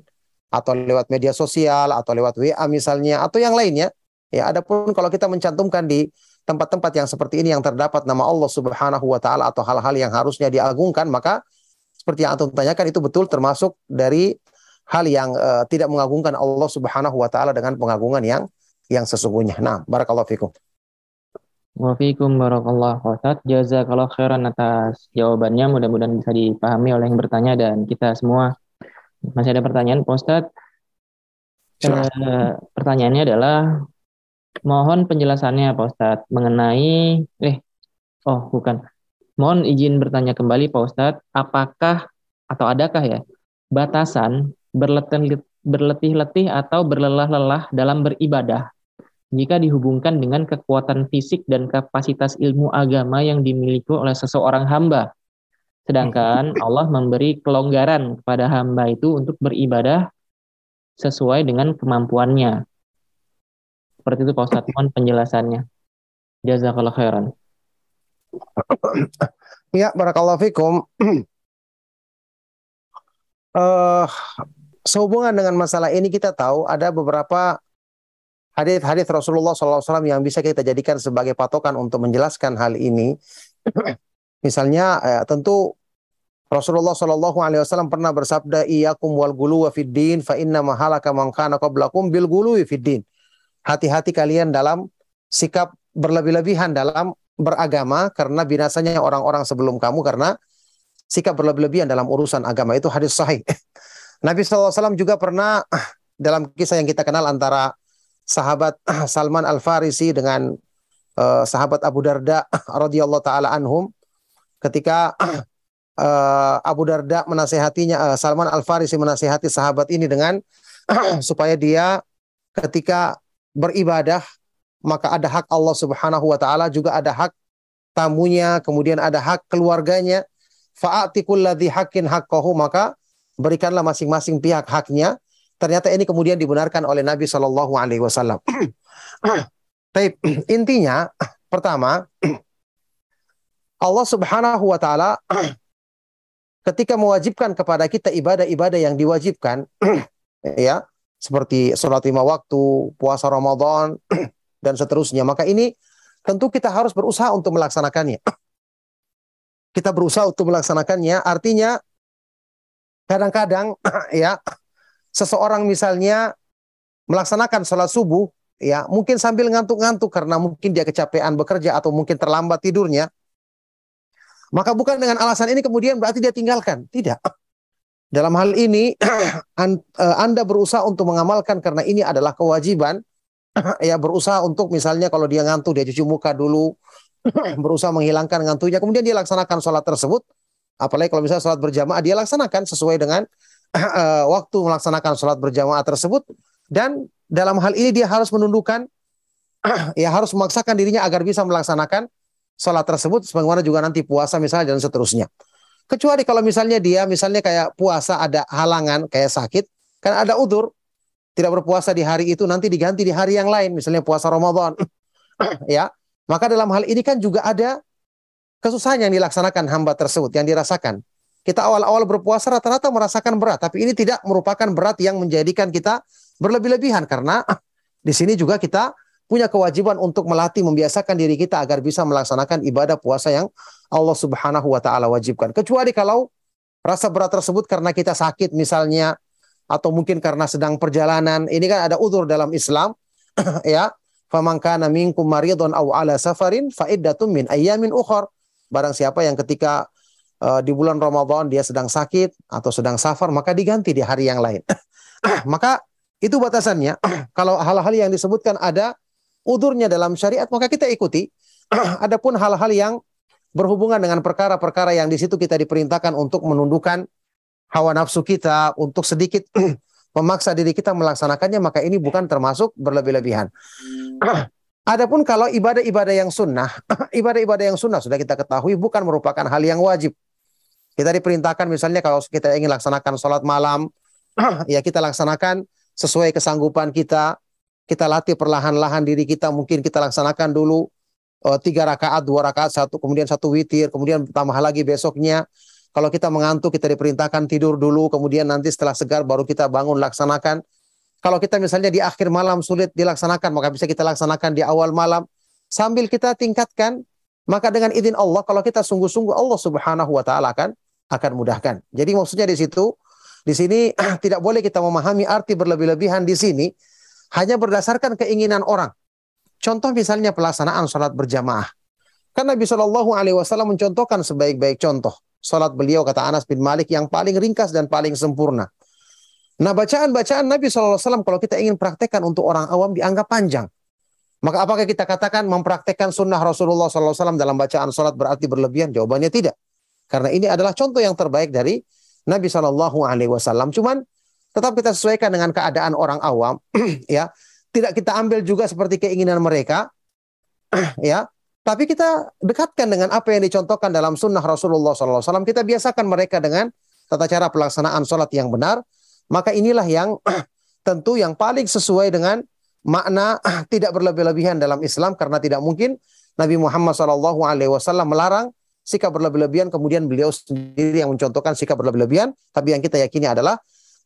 atau lewat media sosial atau lewat WA misalnya atau yang lainnya ya adapun kalau kita mencantumkan di tempat-tempat yang seperti ini yang terdapat nama Allah Subhanahu wa taala atau hal-hal yang harusnya diagungkan maka seperti yang antum tanyakan itu betul termasuk dari hal yang uh, tidak mengagungkan Allah Subhanahu wa taala dengan pengagungan yang yang sesungguhnya. Nah, barakallahu fikum. Wafikum barakallah Ustaz. Jazakallah khairan atas jawabannya. Mudah-mudahan bisa dipahami oleh yang bertanya dan kita semua. Masih ada pertanyaan Pak Ustaz? Eh, pertanyaannya adalah mohon penjelasannya Pak Ustaz mengenai eh oh bukan. Mohon izin bertanya kembali Pak Ustaz, apakah atau adakah ya batasan berletih-letih atau berlelah-lelah dalam beribadah jika dihubungkan dengan kekuatan fisik dan kapasitas ilmu agama yang dimiliki oleh seseorang hamba. Sedangkan Allah memberi kelonggaran kepada hamba itu untuk beribadah sesuai dengan kemampuannya. Seperti itu Pak Ustadz, mohon penjelasannya. Jazakallah khairan. Ya, barakallahu fikum. uh, sehubungan dengan masalah ini kita tahu ada beberapa hadis-hadis Rasulullah SAW yang bisa kita jadikan sebagai patokan untuk menjelaskan hal ini. Misalnya eh, tentu Rasulullah Wasallam pernah bersabda, "Iyakum wal gulu wa fiddin, fa inna mahalaka man kana qablakum bil gulu fiddin." Hati-hati kalian dalam sikap berlebih-lebihan dalam beragama karena binasanya orang-orang sebelum kamu karena sikap berlebih-lebihan dalam urusan agama itu hadis sahih. Nabi SAW juga pernah dalam kisah yang kita kenal antara sahabat Salman Al Farisi dengan uh, sahabat Abu Darda radhiyallahu taala anhum. Ketika uh, Abu Darda menasehatinya uh, Salman Al Farisi menasehati sahabat ini dengan supaya dia ketika beribadah maka ada hak Allah Subhanahu wa taala juga ada hak tamunya kemudian ada hak keluarganya. Fa'atikul ladzi haqqin haqqahu maka berikanlah masing-masing pihak haknya Ternyata ini kemudian dibenarkan oleh Nabi Shallallahu Alaihi Wasallam. Tapi intinya pertama Allah Subhanahu Wa Taala ketika mewajibkan kepada kita ibadah-ibadah yang diwajibkan, ya seperti sholat lima waktu, puasa Ramadan dan seterusnya, maka ini tentu kita harus berusaha untuk melaksanakannya. Kita berusaha untuk melaksanakannya, artinya kadang-kadang ya seseorang misalnya melaksanakan sholat subuh, ya mungkin sambil ngantuk-ngantuk karena mungkin dia kecapean bekerja atau mungkin terlambat tidurnya, Maka bukan dengan alasan ini kemudian berarti dia tinggalkan. Tidak. Dalam hal ini eh, Anda berusaha untuk mengamalkan karena ini adalah kewajiban ya berusaha untuk misalnya kalau dia ngantuk dia cuci muka dulu berusaha menghilangkan ngantuknya kemudian dia laksanakan sholat tersebut apalagi kalau misalnya sholat berjamaah dia laksanakan sesuai dengan eh, waktu melaksanakan sholat berjamaah tersebut. Dan dalam hal ini dia harus menundukkan ya harus memaksakan dirinya agar bisa melaksanakan sholat tersebut sebagaimana juga nanti puasa misalnya dan seterusnya. Kecuali kalau misalnya dia misalnya kayak puasa ada halangan kayak sakit kan ada udur tidak berpuasa di hari itu nanti diganti di hari yang lain misalnya puasa Ramadan ya. Maka dalam hal ini kan juga ada kesusahan yang dilaksanakan hamba tersebut yang dirasakan kita awal-awal berpuasa rata-rata merasakan berat tapi ini tidak merupakan berat yang menjadikan kita berlebih-lebihan karena di sini juga kita punya kewajiban untuk melatih membiasakan diri kita agar bisa melaksanakan ibadah puasa yang Allah Subhanahu wa taala wajibkan. Kecuali kalau rasa berat tersebut karena kita sakit misalnya atau mungkin karena sedang perjalanan. Ini kan ada udur dalam Islam ya. Faman kana minkum maridun aw ala safarin fa min ayyamin ukhar. Barang siapa yang ketika uh, di bulan Ramadan dia sedang sakit atau sedang safar maka diganti di hari yang lain. maka itu batasannya. Kalau hal-hal yang disebutkan ada udurnya dalam syariat maka kita ikuti. Adapun hal-hal yang berhubungan dengan perkara-perkara yang di situ kita diperintahkan untuk menundukkan hawa nafsu kita, untuk sedikit memaksa diri kita melaksanakannya, maka ini bukan termasuk berlebih-lebihan. Adapun kalau ibadah-ibadah yang sunnah, ibadah-ibadah yang sunnah sudah kita ketahui bukan merupakan hal yang wajib. Kita diperintahkan misalnya kalau kita ingin laksanakan sholat malam, ya kita laksanakan sesuai kesanggupan kita. Kita latih perlahan-lahan diri kita, mungkin kita laksanakan dulu uh, tiga rakaat, dua rakaat, satu kemudian satu witir, kemudian tambah lagi besoknya. Kalau kita mengantuk, kita diperintahkan tidur dulu, kemudian nanti setelah segar baru kita bangun laksanakan. Kalau kita misalnya di akhir malam sulit dilaksanakan, maka bisa kita laksanakan di awal malam. Sambil kita tingkatkan, maka dengan izin Allah, kalau kita sungguh-sungguh Allah Subhanahu wa taala akan akan mudahkan. Jadi maksudnya di situ di sini tidak boleh kita memahami arti berlebih-lebihan di sini hanya berdasarkan keinginan orang. Contoh misalnya pelaksanaan sholat berjamaah. Kan Nabi Shallallahu Alaihi Wasallam mencontohkan sebaik-baik contoh sholat beliau kata Anas bin Malik yang paling ringkas dan paling sempurna. Nah bacaan-bacaan Nabi SAW kalau kita ingin praktekkan untuk orang awam dianggap panjang. Maka apakah kita katakan mempraktekkan sunnah Rasulullah SAW dalam bacaan sholat berarti berlebihan? Jawabannya tidak. Karena ini adalah contoh yang terbaik dari Nabi Shallallahu Alaihi Wasallam. Cuman tetap kita sesuaikan dengan keadaan orang awam, ya. Tidak kita ambil juga seperti keinginan mereka, ya. Tapi kita dekatkan dengan apa yang dicontohkan dalam sunnah Rasulullah SAW. Kita biasakan mereka dengan tata cara pelaksanaan sholat yang benar. Maka inilah yang tentu yang paling sesuai dengan makna tidak berlebih-lebihan dalam Islam karena tidak mungkin Nabi Muhammad SAW melarang sikap berlebih-lebihan kemudian beliau sendiri yang mencontohkan sikap berlebih-lebihan. Tapi yang kita yakini adalah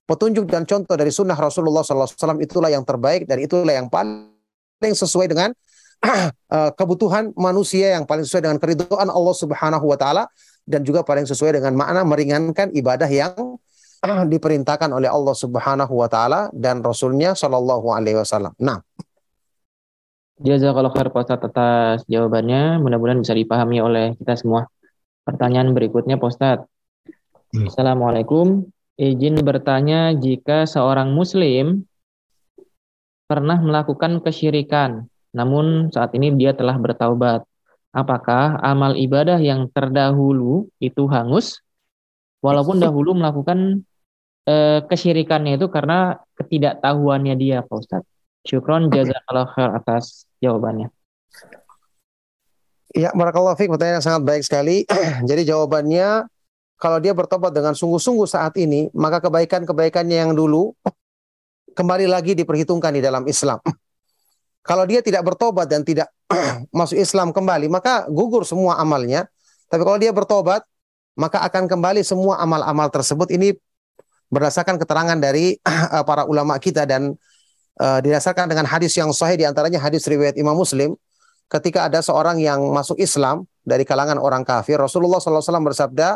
petunjuk dan contoh dari sunnah Rasulullah SAW itulah yang terbaik dan itulah yang paling sesuai dengan kebutuhan manusia yang paling sesuai dengan keridhaan Allah Subhanahu wa taala dan juga paling sesuai dengan makna meringankan ibadah yang diperintahkan oleh Allah Subhanahu wa taala dan rasulnya sallallahu alaihi wasallam. Nah, Jazakallah khair Pak Ustadz atas jawabannya. Mudah-mudahan bisa dipahami oleh kita semua. Pertanyaan berikutnya Pak Ustadz. Hmm. Assalamualaikum. Izin bertanya jika seorang muslim pernah melakukan kesyirikan, namun saat ini dia telah bertaubat. Apakah amal ibadah yang terdahulu itu hangus? Walaupun dahulu melakukan eh, kesyirikannya itu karena ketidaktahuannya dia Pak Ustadz. Syukron jazakallah khair atas jawabannya. ya barakallahu fiik pertanyaan yang sangat baik sekali. Jadi jawabannya kalau dia bertobat dengan sungguh-sungguh saat ini, maka kebaikan-kebaikannya yang dulu kembali lagi diperhitungkan di dalam Islam. Kalau dia tidak bertobat dan tidak masuk Islam kembali, maka gugur semua amalnya. Tapi kalau dia bertobat, maka akan kembali semua amal-amal tersebut. Ini berdasarkan keterangan dari para ulama kita dan uh, didasarkan dengan hadis yang sahih di antaranya hadis riwayat Imam Muslim. Ketika ada seorang yang masuk Islam dari kalangan orang kafir, Rasulullah SAW bersabda,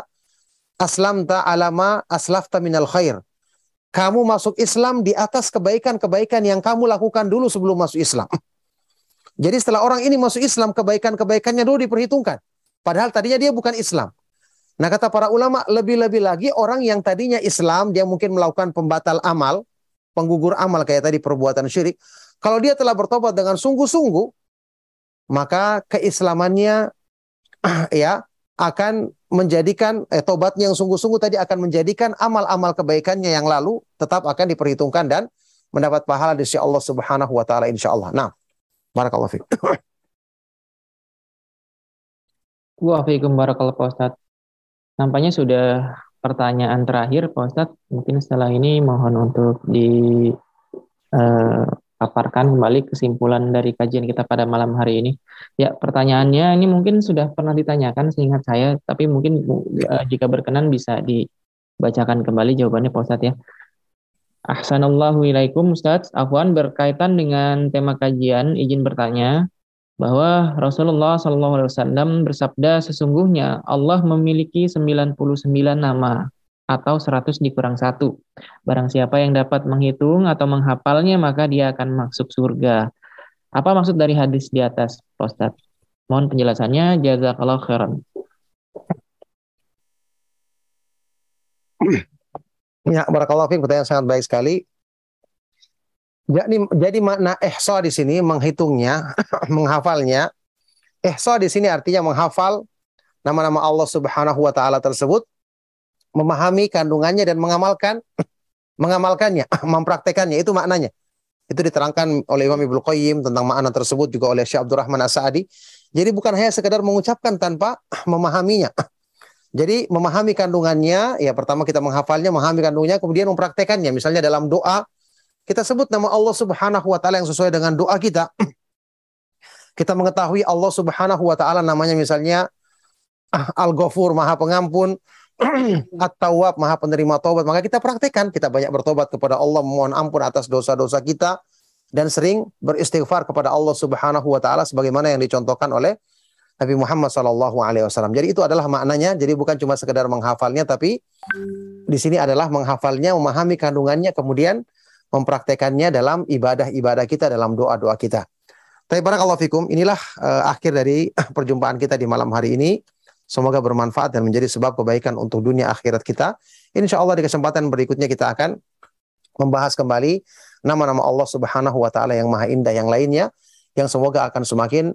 aslamta alama aslafta minal khair. Kamu masuk Islam di atas kebaikan-kebaikan yang kamu lakukan dulu sebelum masuk Islam. Jadi setelah orang ini masuk Islam, kebaikan-kebaikannya dulu diperhitungkan. Padahal tadinya dia bukan Islam. Nah kata para ulama lebih-lebih lagi orang yang tadinya Islam dia mungkin melakukan pembatal amal, penggugur amal kayak tadi perbuatan syirik. Kalau dia telah bertobat dengan sungguh-sungguh, maka keislamannya ya akan menjadikan eh, tobatnya yang sungguh-sungguh tadi akan menjadikan amal-amal kebaikannya yang lalu tetap akan diperhitungkan dan mendapat pahala di sisi Allah Subhanahu wa taala insyaallah. Nah, barakallahu fiik. Waalaikumsalam barakallahu Pak Ustaz. Nampaknya sudah pertanyaan terakhir Pak Ustaz. Mungkin setelah ini mohon untuk di eh, kembali kesimpulan dari kajian kita pada malam hari ini. Ya, pertanyaannya ini mungkin sudah pernah ditanyakan seingat saya, tapi mungkin uh, jika berkenan bisa dibacakan kembali jawabannya Pak Ustadz ya. Ahsanallahu ilaikum Ustadz. Afwan berkaitan dengan tema kajian, izin bertanya bahwa Rasulullah SAW bersabda sesungguhnya Allah memiliki 99 nama atau 100 dikurang satu. Barang siapa yang dapat menghitung atau menghafalnya, maka dia akan masuk surga. Apa maksud dari hadis di atas, Ustaz? Mohon penjelasannya, jazakallah khairan. Ya, barakallahu pertanyaan sangat baik sekali. Jadi, jadi makna ihsa di sini menghitungnya, menghafalnya. Ihsa di sini artinya menghafal nama-nama Allah Subhanahu wa taala tersebut memahami kandungannya dan mengamalkan mengamalkannya, mempraktekannya itu maknanya. Itu diterangkan oleh Imam Ibnu Qayyim tentang makna tersebut juga oleh Syekh Abdurrahman As-Sa'di. Jadi bukan hanya sekedar mengucapkan tanpa memahaminya. Jadi memahami kandungannya, ya pertama kita menghafalnya, memahami kandungannya, kemudian mempraktekannya. Misalnya dalam doa, kita sebut nama Allah Subhanahu wa taala yang sesuai dengan doa kita. kita mengetahui Allah Subhanahu wa taala namanya misalnya Al-Ghafur, Maha Pengampun, At-Tawwab, Maha penerima taubat. Maka kita praktekkan, kita banyak bertobat kepada Allah, mohon ampun atas dosa-dosa kita dan sering beristighfar kepada Allah Subhanahu wa taala sebagaimana yang dicontohkan oleh Nabi Muhammad sallallahu alaihi wasallam. Jadi itu adalah maknanya, jadi bukan cuma sekedar menghafalnya tapi di sini adalah menghafalnya, memahami kandungannya kemudian mempraktekannya dalam ibadah-ibadah kita, dalam doa-doa kita. Tapi barakallahu fikum, inilah uh, akhir dari perjumpaan kita di malam hari ini. Semoga bermanfaat dan menjadi sebab kebaikan untuk dunia akhirat kita. Insya Allah di kesempatan berikutnya kita akan membahas kembali nama-nama Allah Subhanahu wa taala yang maha indah yang lainnya yang semoga akan semakin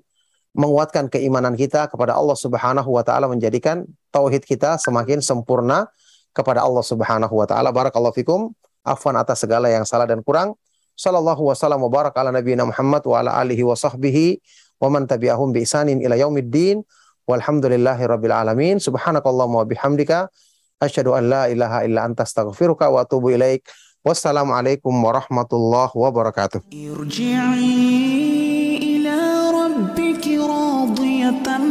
menguatkan keimanan kita kepada Allah Subhanahu wa taala menjadikan tauhid kita semakin sempurna kepada Allah Subhanahu wa taala. Barakallahu fikum afwan atas segala yang salah dan kurang. Sallallahu wasallam mubarak ala nabiyina Muhammad wa ala alihi wa sahbihi wa man tabi'ahum bi isanin ila yaumiddin. Walhamdulillahi rabbil alamin. Subhanakallahumma wa bihamdika asyhadu an la ilaha illa anta astaghfiruka wa atubu ilaik. Wassalamualaikum warahmatullahi wabarakatuh. Irji'i ila rabbiki radiyatan